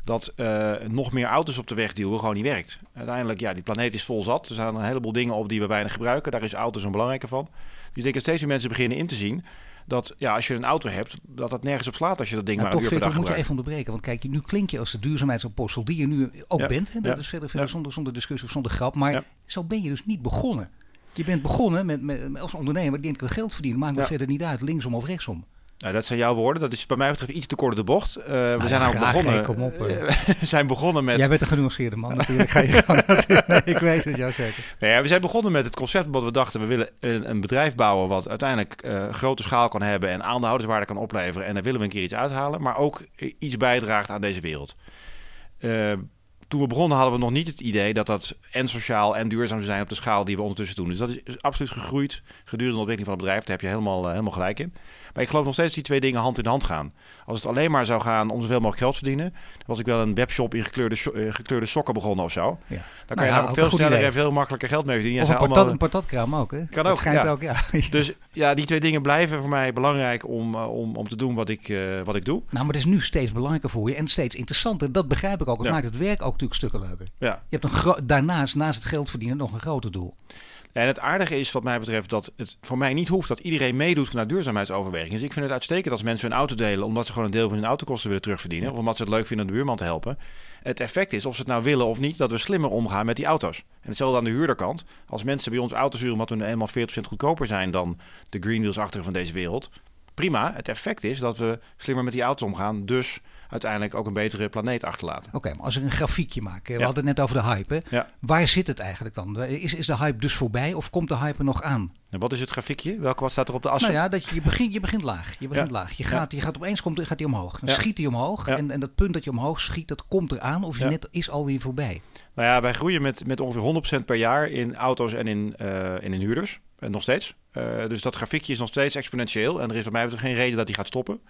dat uh, nog meer auto's op de weg duwen gewoon niet werkt. Uiteindelijk, ja, die planeet is vol zat. Er zijn een heleboel dingen op die we weinig gebruiken. Daar is auto's een belangrijke van. Dus ik denk dat steeds meer mensen beginnen in te zien dat ja, als je een auto hebt, dat dat nergens op slaat als je dat ding nou, maar een uur per dag moet je even onderbreken. Want kijk, nu klink je als de duurzaamheidsapostel die je nu ook bent. Hè? Dat is verder, verder zonder, zonder discussie of zonder grap. Maar zo ben je dus niet begonnen. Je bent begonnen met, met, als ondernemer, denk ik, geld verdienen. Maakt me verder niet uit, linksom of rechtsom. Nou, dat zijn jouw woorden. Dat is bij mij betreft iets te kort de bocht. Eh, we Nou zijn nou begonnen. kom op, we zijn begonnen met. Jij bent een genuanceerde man natuurlijk. Ga je gang natuurlijk. nee, ik weet het, ja zeker. Nee, ja, we zijn begonnen met het concept omdat we dachten we willen een, een bedrijf bouwen wat uiteindelijk eh, grote schaal kan hebben en aandeelhouderswaarde kan opleveren. En daar willen we een keer iets uithalen, maar ook iets bijdraagt aan deze wereld. Eh, toen we begonnen hadden we nog niet het idee dat dat en sociaal en duurzaam zou zijn op de schaal die we ondertussen doen. Dus dat is, absoluut gegroeid gedurende de ontwikkeling van het bedrijf. Daar heb je helemaal, helemaal gelijk in. Maar ik geloof nog steeds dat die twee dingen hand in hand gaan. Als het alleen maar zou gaan om zoveel mogelijk geld te verdienen, dan was ik wel een webshop in gekleurde, eh, gekleurde sokken begonnen of zo. Dan kan Nou je namelijk ook veel sneller idee. en veel makkelijker geld mee verdienen. Of En een patat, allemaal- een patatkraam ook, hè? Kan ook, schijnt ja. ook, ja. dus ja, die twee dingen blijven voor mij belangrijk om, eh, om, om te doen wat ik, eh, wat ik doe. Nou, maar het is nu steeds belangrijker voor je en steeds interessanter. Dat begrijp ik ook. Het maakt het werk ook natuurlijk stukken leuker. Ja. Je hebt een daarnaast, naast het geld verdienen, nog een groter doel. En het aardige is wat mij betreft dat het voor mij niet hoeft dat iedereen meedoet vanuit duurzaamheidsoverwegingen. Dus ik vind het uitstekend als mensen hun auto delen omdat ze gewoon een deel van hun autokosten willen terugverdienen. Of omdat ze het leuk vinden om de buurman te helpen. Het effect is, of ze het nou willen of niet, dat we slimmer omgaan met die auto's. En hetzelfde aan de huurderkant. Als mensen bij ons auto's huren omdat we nu eenmaal 40% goedkoper zijn dan de greenwheels-achtige van deze wereld. Prima, het effect is dat we slimmer met die auto's omgaan. Dus uiteindelijk ook een betere planeet achterlaten. Oké, maar als ik een grafiekje maak. hè, We Ja. hadden het net over de hype. Hè? Ja. Waar zit het eigenlijk dan? Is, is de hype dus voorbij of komt de hype er nog aan? En wat is het grafiekje? Welke wat staat er op de as? Nou ja, dat je, je, begint, je begint laag. Je begint Ja. laag. Je gaat, je gaat opeens komt, gaat hij omhoog. Dan schiet hij omhoog. En, en dat punt dat je omhoog schiet, dat komt eraan. Of je net is alweer voorbij. Nou ja, wij groeien met, met ongeveer 100% per jaar in auto's en in, eh, en in huurders. En nog steeds. Eh, dus dat grafiekje is nog steeds exponentieel. En er is wat mij betreft geen reden dat die gaat stoppen.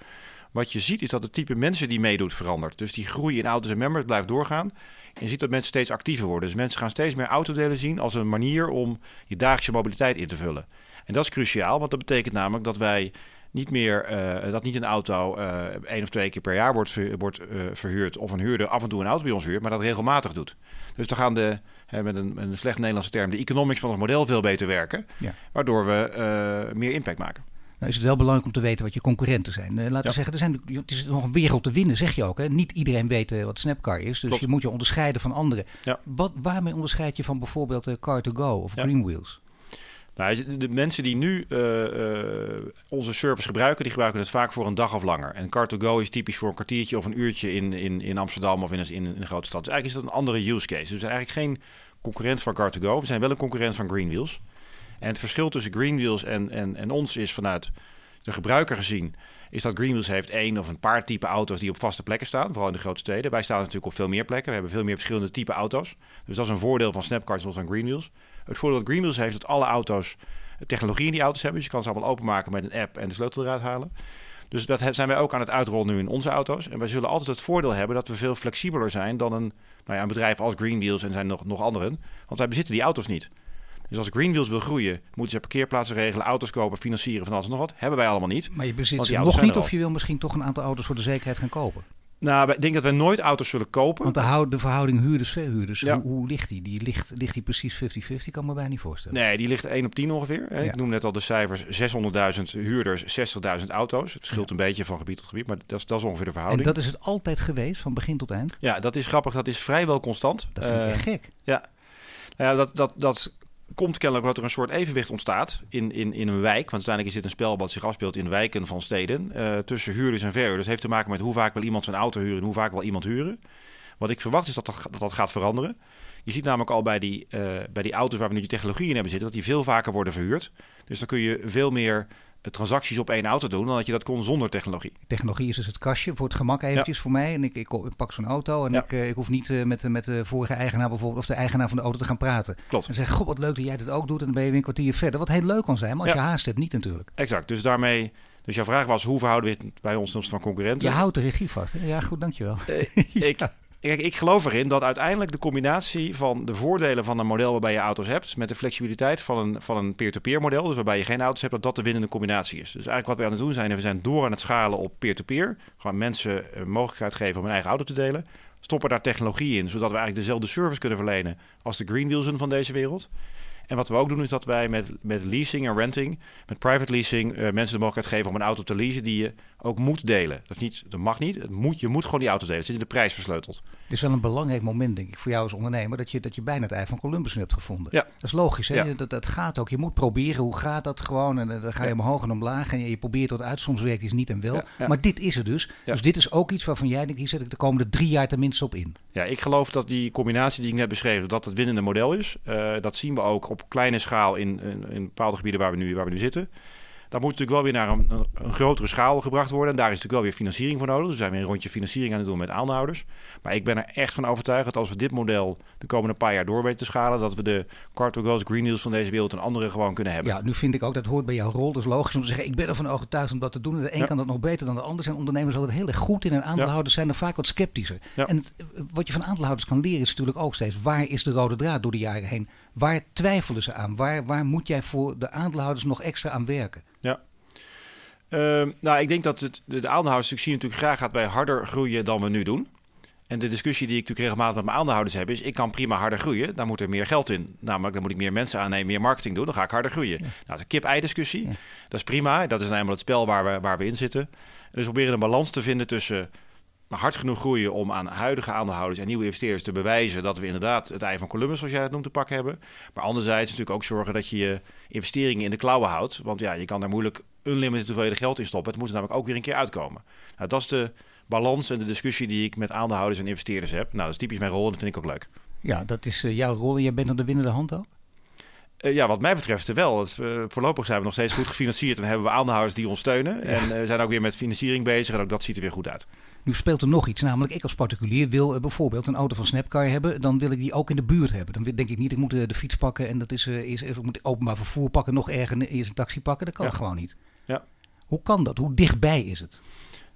Wat je ziet is dat het type mensen die meedoet verandert. Dus die groei in auto's en members blijft doorgaan. En je ziet dat mensen steeds actiever worden. Dus mensen gaan steeds meer autodelen zien als een manier om je dagelijkse mobiliteit in te vullen. En dat is cruciaal, want dat betekent namelijk dat wij niet meer, eh, dat niet een auto eh één of twee keer per jaar wordt, ver- wordt eh, verhuurd. Of een huurder af en toe een auto bij ons huurt, maar dat regelmatig doet. Dus dan gaan de, hè, met een, een slecht Nederlandse term, de economics van ons model veel beter werken. Ja. Waardoor we meer impact maken. Nou is het wel belangrijk om te weten wat je concurrenten zijn. Eh, laten we Ja. zeggen, er zijn, het is nog een wereld te winnen, zeg je ook. Hè? Niet iedereen weet eh, wat Snapcar is. Dus Klopt. je moet je onderscheiden van anderen. Ja. Wat, waarmee onderscheid je van bijvoorbeeld eh, Car2Go of Ja. Greenwheels? Nou, de- mensen die nu onze service gebruiken, die gebruiken het vaak voor een dag of langer. En Car2Go is typisch voor een kwartiertje of een uurtje in, in, in Amsterdam of in een, in een grote stad. Dus eigenlijk is dat een andere use case. Dus we zijn eigenlijk geen concurrent van Car2Go. We zijn wel een concurrent van Greenwheels. En het verschil tussen Greenwheels en, en, en ons is vanuit de gebruiker gezien... is dat Greenwheels heeft één of een paar type auto's die op vaste plekken staan. Vooral in de grote steden. Wij staan natuurlijk op veel meer plekken. We hebben veel meer verschillende type auto's. Dus dat is een voordeel van ten opzichte van Greenwheels. Het voordeel dat Greenwheels heeft, dat alle auto's technologie in die auto's hebben. Dus je kan ze allemaal openmaken met een app en de sleutel eruit halen. Dus dat zijn wij ook aan het uitrollen nu in onze auto's. En wij zullen altijd het voordeel hebben dat we veel flexibeler zijn dan een, nou ja, een bedrijf als Greenwheels en zijn nog, nog anderen. Want wij bezitten die auto's niet. Dus als Greenwheels wil groeien, moeten ze parkeerplaatsen regelen, auto's kopen, financieren van alles en nog wat. Hebben wij allemaal niet. Maar je bezit ze nog niet of je wil misschien toch een aantal auto's voor de zekerheid gaan kopen. Nou, ik denk dat wij nooit auto's zullen kopen. Want de, de verhouding huurders-verhuurders, Ja. hoe, hoe ligt die? die ligt, ligt die precies 50-50? Kan me bijna niet voorstellen. Nee, die ligt 1 op 10 ongeveer. Hè. Ja. Ik noem net al de cijfers 600.000 huurders, 60.000 auto's. Het verschilt een beetje van gebied tot gebied, maar dat is, dat is ongeveer de en verhouding. dat is het altijd geweest, van begin tot eind? Ja, dat is grappig. Dat is vrijwel constant. Dat vind ik Eh, echt gek. Ja, Nou ja dat, dat, dat komt kennelijk omdat er een soort evenwicht ontstaat in, in, in een wijk. Want uiteindelijk is dit een spel wat zich afspeelt in wijken van steden. eh, tussen huurders en verhuurders. Dat heeft te maken met hoe vaak wil iemand zijn auto huren en hoe vaak wil iemand huren. Wat ik verwacht is dat dat, dat, dat gaat veranderen. Je ziet namelijk al bij die, eh, bij die auto's waar we nu die technologie in hebben zitten, dat die veel vaker worden verhuurd. Dus dan kun je veel meer transacties op één auto doen dan dat je dat kon zonder technologie. Technologie is dus het kastje voor het gemak eventjes voor mij. En ik, ik, ik pak zo'n auto en Ja. ik, eh, ik hoef niet eh, met, met de vorige eigenaar bijvoorbeeld of de eigenaar van de auto te gaan praten. Klopt. En zeggen, god wat leuk dat jij dit ook doet en dan ben je weer een kwartier verder. Wat heel leuk kan zijn, maar als Ja. je haast hebt niet natuurlijk. Exact. Dus daarmee. Dus jouw vraag was: hoe verhouden we het bij ons van concurrenten? Je houdt de regie vast. Hè? Ja goed, dankjewel. ik, ik geloof erin dat uiteindelijk de combinatie van de voordelen van een model waarbij je auto's hebt, met de flexibiliteit van een, van een peer-to-peer model, dus waarbij je geen auto's hebt, dat dat de winnende combinatie is. Dus eigenlijk wat we aan het doen zijn, we zijn door aan het schalen op peer-to-peer. Gewoon mensen een mogelijkheid geven om hun eigen auto te delen. Stoppen daar technologie in, zodat we eigenlijk dezelfde service kunnen verlenen als de Greenwheelsen van deze wereld. En wat we ook doen is dat wij met, met leasing en renting, met private leasing, uh, mensen de mogelijkheid geven om een auto te leasen die je ook moet delen. Dat, is niet, dat mag niet. Het moet, je moet gewoon die auto delen. Het zit in de prijs versleuteld. Het is wel een belangrijk moment, denk ik, voor jou als ondernemer, dat je, dat je bijna het ei van Columbus hebt gevonden. Ja. Dat is logisch, hè? Ja. Dat, dat gaat ook. Je moet proberen, hoe gaat dat gewoon? En dan ga je omhoog en omlaag en je, probeert tot uit. Soms werkt iets niet en wel. Ja. Maar dit is het dus. Dus dit is ook iets waarvan jij denkt, hier zet ik de komende drie jaar tenminste op in. Ja, ik geloof dat die combinatie die ik net beschreef, dat het winnende model is. Uh, dat zien we ook op kleine schaal in, in, in, bepaalde gebieden waar we nu, waar we nu zitten. Dat moet natuurlijk wel weer naar een, een, grotere schaal gebracht worden. En daar is natuurlijk wel weer financiering voor nodig. Dus we zijn weer een rondje financiering aan het doen met aandeelhouders. Maar ik ben er echt van overtuigd dat als we dit model de komende paar jaar door weten te schalen, dat we de Carto Green Deals van deze wereld en andere gewoon kunnen hebben. Ja, nu vind ik ook dat hoort bij jouw rol. Dus logisch om te zeggen, ik ben ervan overtuigd om dat te doen. De een ja. kan dat nog beter dan de ander. Zijn ondernemers altijd heel erg goed in en aandeelhouders ja. zijn er vaak wat sceptischer. Ja. En het, wat je van aandeelhouders kan leren is natuurlijk ook steeds, waar is de rode draad door de jaren heen? Waar twijfelen ze aan? Waar, waar moet jij voor de aandeelhouders nog extra aan werken? Ja. Uh, nou, ik denk dat het, de, aandeelhoudersstructuur natuurlijk graag gaat bij harder groeien dan we nu doen. En de discussie die ik natuurlijk regelmatig met mijn aandeelhouders heb, is: ik kan prima harder groeien. Dan moet er meer geld in. Namelijk, dan moet ik meer mensen aannemen, meer marketing doen. Dan ga ik harder groeien. Ja. Nou, de kip-ei-discussie, ja. dat is prima. Dat is namelijk het spel waar we, waar we in zitten. Dus we proberen een balans te vinden tussen hard genoeg groeien om aan huidige aandeelhouders en nieuwe investeerders te bewijzen dat we inderdaad het ei van Columbus, zoals jij het noemt, te pakken hebben. Maar anderzijds natuurlijk ook zorgen dat je je investeringen in de klauwen houdt. Want ja, je kan daar moeilijk unlimited hoeveelheden geld in stoppen. Het moet er namelijk ook weer een keer uitkomen. Nou, dat is de balans en de discussie die ik met aandeelhouders en investeerders heb. Nou, dat is typisch mijn rol en dat vind ik ook leuk. Ja, dat is uh, jouw rol en jij bent dan de winnende hand ook? Uh, ja, wat mij betreft wel. Het, uh, voorlopig zijn we nog steeds goed gefinancierd en hebben we aandeelhouders die ons steunen. Ja. En we zijn ook weer met financiering bezig en ook dat ziet er weer goed uit. Nu speelt er nog iets, namelijk ik als particulier wil uh, bijvoorbeeld een auto van Snapcar hebben. Dan wil ik die ook in de buurt hebben. Dan denk ik niet, ik moet uh, de fiets pakken en dat is, uh, is, ik moet openbaar vervoer pakken, nog erger eerst een taxi pakken. Dat kan ja. gewoon niet. Ja. Hoe kan dat? Hoe dichtbij is het?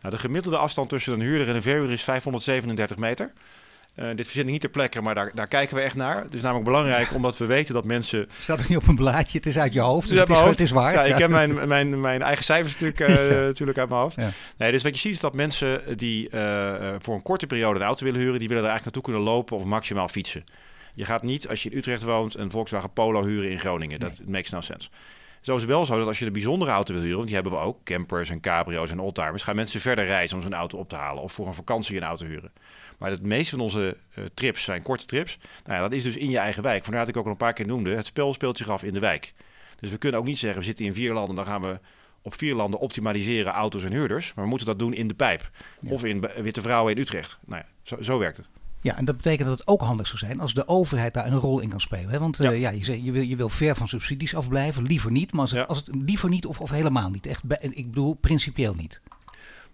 Nou, de gemiddelde afstand tussen een huurder en een verhuurder is 537 meter. Uh, dit verzin ik niet ter plekke, maar daar, daar kijken we echt naar. Het is namelijk belangrijk omdat we weten dat mensen... Staat er niet op een blaadje, het is uit je hoofd, dus het, is, het is waar. Ja, ja. ik heb mijn, mijn, mijn eigen cijfers natuurlijk, uh, ja. natuurlijk uit mijn hoofd. Ja. Nee, dus wat je ziet is dat mensen die uh, voor een korte periode een auto willen huren... die willen er eigenlijk naartoe kunnen lopen of maximaal fietsen. Je gaat niet, als je in Utrecht woont, een Volkswagen Polo huren in Groningen. Nee. Dat makes no sense. Zo is het wel zo dat als je een bijzondere auto wil huren, want die hebben we ook, campers en cabrio's en oldtimers, gaan mensen verder reizen om zo'n auto op te halen of voor een vakantie een auto huren. Maar het meeste van onze uh, trips zijn korte trips. Nou ja, dat is dus in je eigen wijk. Vandaar dat ik ook al een paar keer noemde, het spel speelt zich af in de wijk. Dus we kunnen ook niet zeggen, we zitten in vier landen, dan gaan we op vier landen optimaliseren auto's en huurders. Maar we moeten dat doen in de pijp. Ja. Of in Witte Vrouwen in Utrecht. Nou ja, zo, zo werkt het. Ja, en dat betekent dat het ook handig zou zijn als de overheid daar een rol in kan spelen. Hè? Want ja. Uh, ja, je, je, wil, je wil ver van subsidies afblijven, liever niet. Maar als het, ja. als het liever niet of, of helemaal niet. Echt, ik bedoel, principieel niet.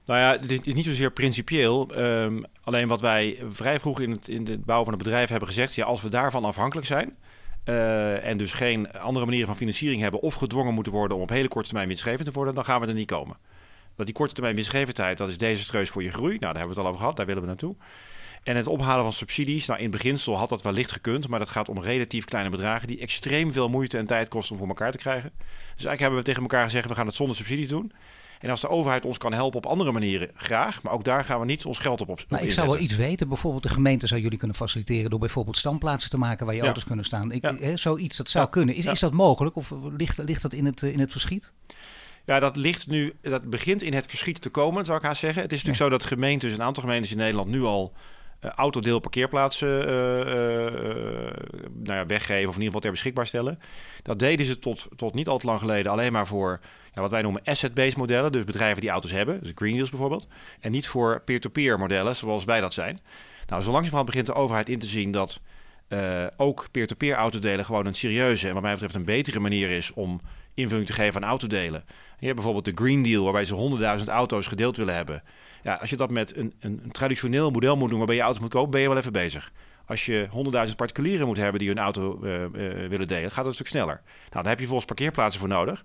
Nou ja, het is, niet zozeer principieel. Um, alleen wat wij vrij vroeg in het, in bouwen van het bedrijf hebben gezegd... Ja, als we daarvan afhankelijk zijn... Uh, en dus geen andere manieren van financiering hebben... of gedwongen moeten worden om op hele korte termijn winstgevend te worden... dan gaan we er niet komen. Dat die korte termijn winstgevendheid, dat is desastreus voor je groei. Nou, daar hebben we het al over gehad, daar willen we naartoe. En het ophalen van subsidies, nou in beginsel had dat wellicht gekund, maar dat gaat om relatief kleine bedragen die extreem veel moeite en tijd kosten om voor elkaar te krijgen. Dus eigenlijk hebben we tegen elkaar gezegd, we gaan het zonder subsidies doen. En als de overheid ons kan helpen op andere manieren, graag. Maar ook daar gaan we niet ons geld op, op Maar ik zou wel iets weten. Bijvoorbeeld de gemeente zou jullie kunnen faciliteren... door bijvoorbeeld standplaatsen te maken waar je ja. auto's kunnen staan. Ik, ja. he, zoiets, dat zou kunnen. Is, is dat mogelijk of ligt, ligt dat in het, in het verschiet? Ja, dat ligt nu, dat begint in het verschiet te komen, zou ik haast zeggen. Het is natuurlijk zo dat gemeentes, een aantal gemeentes in Nederland nu al uh, autodeel parkeerplaatsen uh, uh, nou ja, weggeven of in ieder geval ter beschikbaar stellen. Dat deden ze tot, tot niet al te lang geleden alleen maar voor wat wij noemen asset-based modellen. Dus bedrijven die auto's hebben, dus Green Deals bijvoorbeeld. En niet voor peer-to-peer modellen zoals wij dat zijn. Nou, zo langzamerhand begint de overheid in te zien dat ook peer-to-peer autodelen gewoon een serieuze en wat mij betreft een betere manier is om invulling te geven aan autodelen. Je hebt bijvoorbeeld de Green Deal waarbij ze 100.000 auto's gedeeld willen hebben. Ja, als je dat met een, een, traditioneel model moet doen waarbij je auto's moet kopen, ben je wel even bezig. Als je 100.000 particulieren moet hebben die hun auto uh, uh, willen delen, gaat het een stuk sneller. Nou, heb je volgens parkeerplaatsen voor nodig.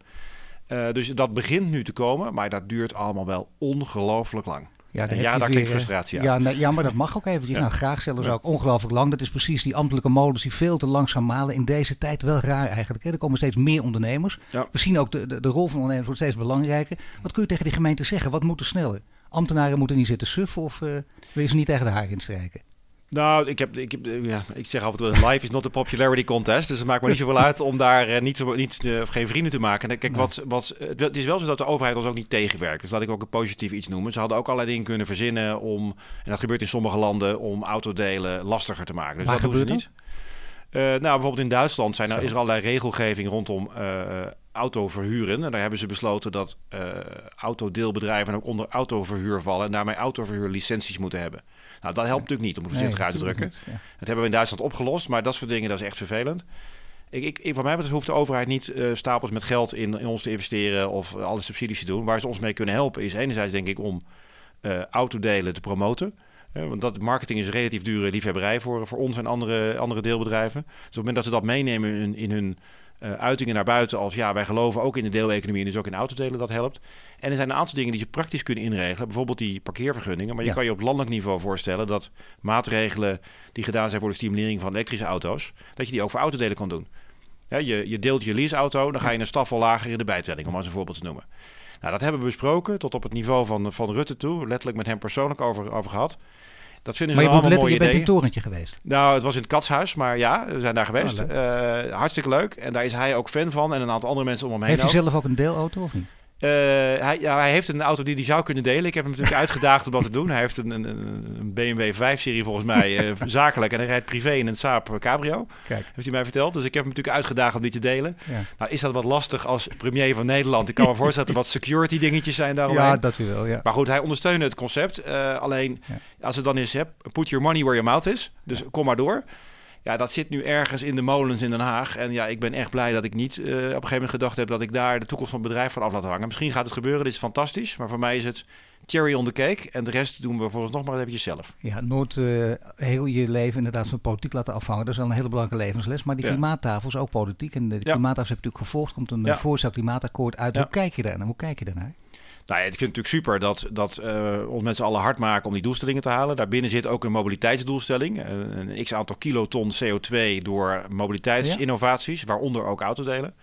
Uh, dus dat begint nu te komen, maar dat duurt allemaal wel ongelooflijk lang. Ja, daar, ja, daar klinkt frustratie ja, nou, ja, maar dat mag ook eventjes. Ja. Nou, graag zelfs ja. ook ongelooflijk lang. Dat is precies die ambtelijke modus die veel te langzaam malen. In deze tijd wel raar eigenlijk. Hè? Er komen steeds meer ondernemers. Ja. We zien ook de, de, de rol van ondernemers wordt steeds belangrijker. Wat kun je tegen die gemeente zeggen? Wat moet er sneller? ambtenaren moeten niet zitten suffen of uh, wil je ze niet tegen de haar instrijken? Nou, ik, heb, ik, heb, ja, ik zeg toe, life is not a popularity contest. Dus het maakt me niet zoveel uit om daar uh, niet, niet, uh, geen vrienden te maken. Kijk, wat, wat, het is wel zo dat de overheid ons ook niet tegenwerkt. Dus laat ik ook een positief iets noemen. Ze hadden ook allerlei dingen kunnen verzinnen om, en dat gebeurt in sommige landen, om autodelen lastiger te maken. Dus Waar dat doen ze niet. Uh, nou, bijvoorbeeld in Duitsland zijn er, is er allerlei regelgeving rondom auto verhuren. En daar hebben ze besloten dat autodeelbedrijven ook onder autoverhuur vallen. En daarmee autoverhuurlicenties moeten hebben. Nou, dat helpt natuurlijk niet om het voorzichtig uit te drukken. Niet, ja. Dat hebben we in Duitsland opgelost, maar dat soort dingen dat is echt vervelend. Ik, ik, ik, van mij betreft hoeft de overheid niet uh, stapels met geld in, in, ons te investeren of alle subsidies te doen. Waar ze ons mee kunnen helpen is enerzijds denk ik om uh, autodelen te promoten. Want dat marketing is een relatief dure liefhebberij voor, voor ons en andere, andere deelbedrijven. Dus op het moment dat ze dat meenemen in, in hun uh, uitingen naar buiten als ja, wij geloven ook in de deeleconomie en dus ook in autodelen, dat helpt. En er zijn een aantal dingen die ze praktisch kunnen inregelen, bijvoorbeeld die parkeervergunningen. Maar je ja. kan je op landelijk niveau voorstellen dat maatregelen die gedaan zijn voor de stimulering van elektrische auto's, dat je die ook voor autodelen kan doen. Ja, je, je deelt je leaseauto, dan ga je een staf wel lager in de bijtelling, om als een voorbeeld te noemen. Nou, dat hebben we besproken tot op het niveau van, van Rutte toe, letterlijk met hem persoonlijk over, over gehad. Dat vinden maar ze je, allemaal mooie je bent in het torentje geweest. Nou, het was in het Katshuis, maar ja, we zijn daar geweest. Oh, uh, hartstikke leuk. En daar is hij ook fan van en een aantal andere mensen om hem heen Heeft hij ook. zelf ook een deelauto of niet? Uh, hij, hij heeft een auto die hij zou kunnen delen. Ik heb hem natuurlijk uitgedaagd om dat te doen. Hij heeft een, een, een BMW 5-serie volgens mij uh, zakelijk. En hij rijdt privé in een Saab Cabrio. Kijk. Heeft hij mij verteld. Dus ik heb hem natuurlijk uitgedaagd om die te delen. Ja. Nou is dat wat lastig als premier van Nederland. Ik kan me voorstellen dat er wat security dingetjes zijn daaromheen. Ja, dat u wel, ja. Maar goed, hij ondersteunde het concept. Uh, alleen, Ja. als het dan is, hè, put your money where your mouth is. Dus kom maar door. Ja, dat zit nu ergens in de molens in Den Haag. En ja, ik ben echt blij dat ik niet uh, op een gegeven moment gedacht heb dat ik daar de toekomst van het bedrijf van af laat hangen. Misschien gaat het gebeuren, dit is fantastisch. Maar voor mij is het cherry on the cake. En de rest doen we volgens nog maar eventjes zelf. Ja, nooit uh, heel je leven inderdaad van politiek laten afhangen. Dat is wel een hele belangrijke levensles. Maar die Ja. klimaattafel is ook politiek. En de Ja. klimaattafel heb je natuurlijk gevolgd. Komt een Ja. voorstel klimaatakkoord uit. Hoe kijk je daar naar? Hoe kijk je daarnaar? Nou ja, ik vind het natuurlijk super dat, dat uh, ons met z'n allen hard maken om die doelstellingen te halen. Daarbinnen zit ook een mobiliteitsdoelstelling. Uh, een x aantal kiloton CO2 door mobiliteitsinnovaties, waaronder ook autodelen.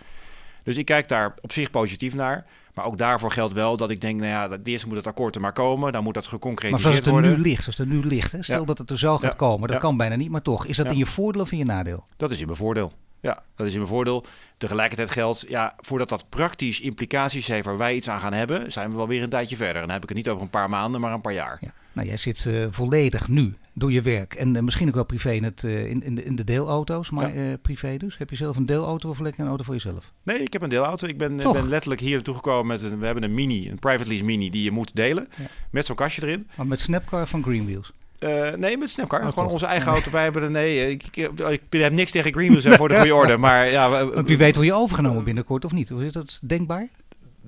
Dus ik kijk daar op zich positief naar. Maar ook daarvoor geldt wel dat ik denk, nou ja, dat- eerst moet het akkoord er maar komen. Dan moet dat Maar geconcretiseerd zoals het er worden. nu ligt, zoals het er nu ligt. Hè? Stel Ja. dat het er zo gaat Ja. komen. Dat kan bijna niet, maar toch. Is dat in je voordeel of in je nadeel? Dat is in mijn voordeel. Ja, dat is in mijn voordeel. Tegelijkertijd geldt, ja, voordat dat praktisch implicaties heeft waar wij iets aan gaan hebben, zijn we wel weer een tijdje verder. En dan heb ik het niet over een paar maanden, maar een paar jaar. Ja. Nou, jij zit eh, volledig nu door je werk. En eh, misschien ook wel privé in, het, eh, in, in, de, in de deelauto's. Maar Ja. privé dus. Heb je zelf een deelauto of lekker een auto voor jezelf? Nee, ik heb een deelauto. Ik ben, ben letterlijk hier naartoe gekomen met een, we hebben een mini, een private lease mini die je moet delen. Ja. Met zo'n kastje erin. Maar met Snapcar van Greenwheels. Eh, nee, met Snapcar. Oh, Gewoon toch? onze eigen auto. Wij hebben nee, ik, ik, ik heb niks tegen Greenwheels voor de goede orde. Maar ja, we- Want wie weet word je overgenomen binnenkort of niet? Hoe is dat denkbaar?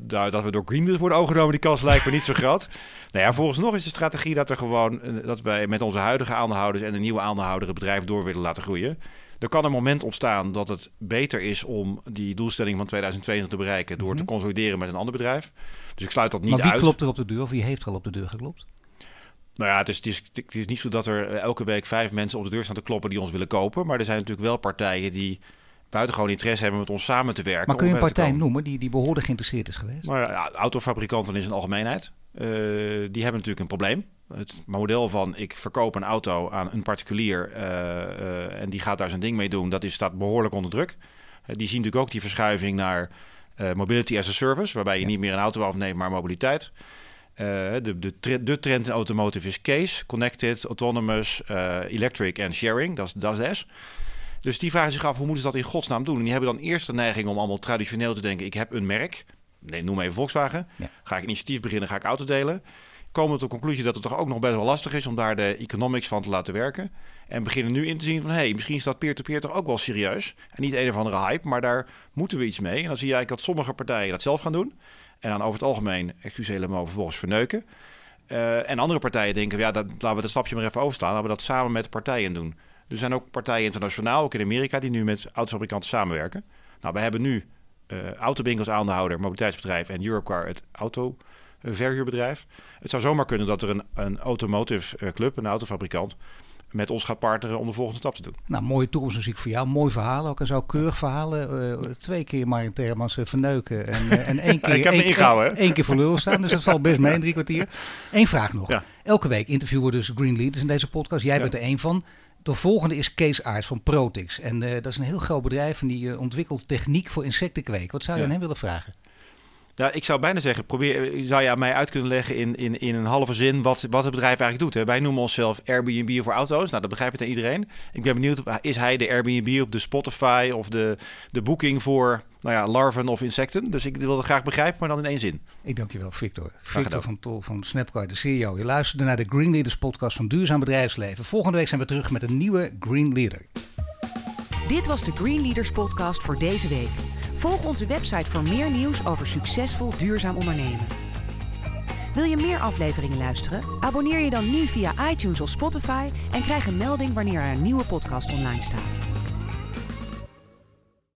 nou, dat we door Greenwheels worden overgenomen, die kans lijkt me niet zo groot. Nou ja, volgens nog is de strategie dat we gewoon eh, dat wij met onze huidige aandeelhouders en de nieuwe aandeelhouder het bedrijf door willen laten groeien. Er kan een moment ontstaan dat het beter is om die doelstelling van 2020 te bereiken door te Mhm. consolideren met een ander bedrijf. Dus ik sluit dat niet maar wie uit. klopt er op de deur of wie heeft er al op de deur geklopt? Nou ja, het is, het, is, het is niet zo dat er eh, elke week vijf mensen op de deur staan te kloppen die ons willen kopen. Maar er zijn natuurlijk wel partijen die buitengewoon interesse hebben met ons samen te werken. Maar kun je een partij noemen die, die behoorlijk geïnteresseerd is geweest? Maar ja, autofabrikanten is een algemeenheid. Eh, die hebben natuurlijk een probleem. Het model van ik verkoop een auto aan een particulier eh, en die gaat daar zijn ding mee doen, dat is, staat behoorlijk onder druk. Die zien natuurlijk ook die verschuiving naar mobility as a service, waarbij je Ja. niet meer een auto afneemt, maar mobiliteit. Eh, de, de, de trend in automotive is case, connected, autonomous, eh, electric en sharing. Dat is S. Dus die vragen zich af, hoe moeten ze dat in godsnaam doen? En die hebben dan eerst de neiging om allemaal traditioneel te denken... ik heb een merk, nee, noem even Volkswagen. Ja. Ga ik initiatief beginnen, ga ik auto delen. Komen tot de conclusie dat het toch ook nog best wel lastig is... om daar de economics van te laten werken. En beginnen nu in te zien van... hé, hey, misschien is dat peer-to-peer toch ook wel serieus. En niet een of andere hype, maar daar moeten we iets mee. En dan zie je eigenlijk dat sommige partijen dat zelf gaan doen... en dan over het algemeen, excuus helemaal, vervolgens verneuken... Eh, en andere partijen denken, ja, dat, laten we het stapje maar even overslaan. Laten we dat samen met partijen doen. Er zijn ook partijen internationaal, ook in Amerika, die nu met autofabrikanten samenwerken. Nou, we hebben nu eh Autobink als aandeelhouder, mobiliteitsbedrijf en Europcar het autoverhuurbedrijf. Het zou zomaar kunnen dat er een, een automotive eh, club, een autofabrikant, met ons gaat partneren om de volgende stap te doen. Nou, mooie toekomstmuziek voor jou. Mooi verhaal ook. En zo keurig verhalen. Uh, twee keer Marin Termans uh, verneuken. En, uh, en één keer, Ik heb me ingehouden, één, één keer voor lul staan. Dus dat valt best mee in drie kwartier. Eén vraag nog. Ja. Elke week interviewen we dus Green Leaders in deze podcast. Jij Ja. bent er één van. De volgende is Kees Aarts van Protix. En eh, dat is een heel groot bedrijf en die eh, ontwikkelt techniek voor insectenkweek. Wat zou je Ja. aan hem willen vragen? Ja, ik zou bijna zeggen, probeer, zou je aan mij uit kunnen leggen in, in, in een halve zin wat, wat het bedrijf eigenlijk doet. Hè? Wij noemen onszelf Airbnb voor auto's. Nou, dat begrijpt het iedereen. Ik ben benieuwd, is hij de Airbnb op de Spotify of de, de boeking voor nou ja, larven of insecten? Dus ik wil het graag begrijpen, maar dan in één zin. Ik dank je wel, Victor. Victor van Tol van Snapcard, de CEO. Je luisterde naar de Green Leaders podcast van Duurzaam Bedrijfsleven. Volgende week zijn we terug met een nieuwe Green Leader. Dit was de Green Leaders podcast voor deze week. Volg onze website voor meer nieuws over succesvol duurzaam ondernemen. Wil je meer afleveringen luisteren? Abonneer je dan nu via iTunes of Spotify en krijg een melding wanneer er een nieuwe podcast online staat.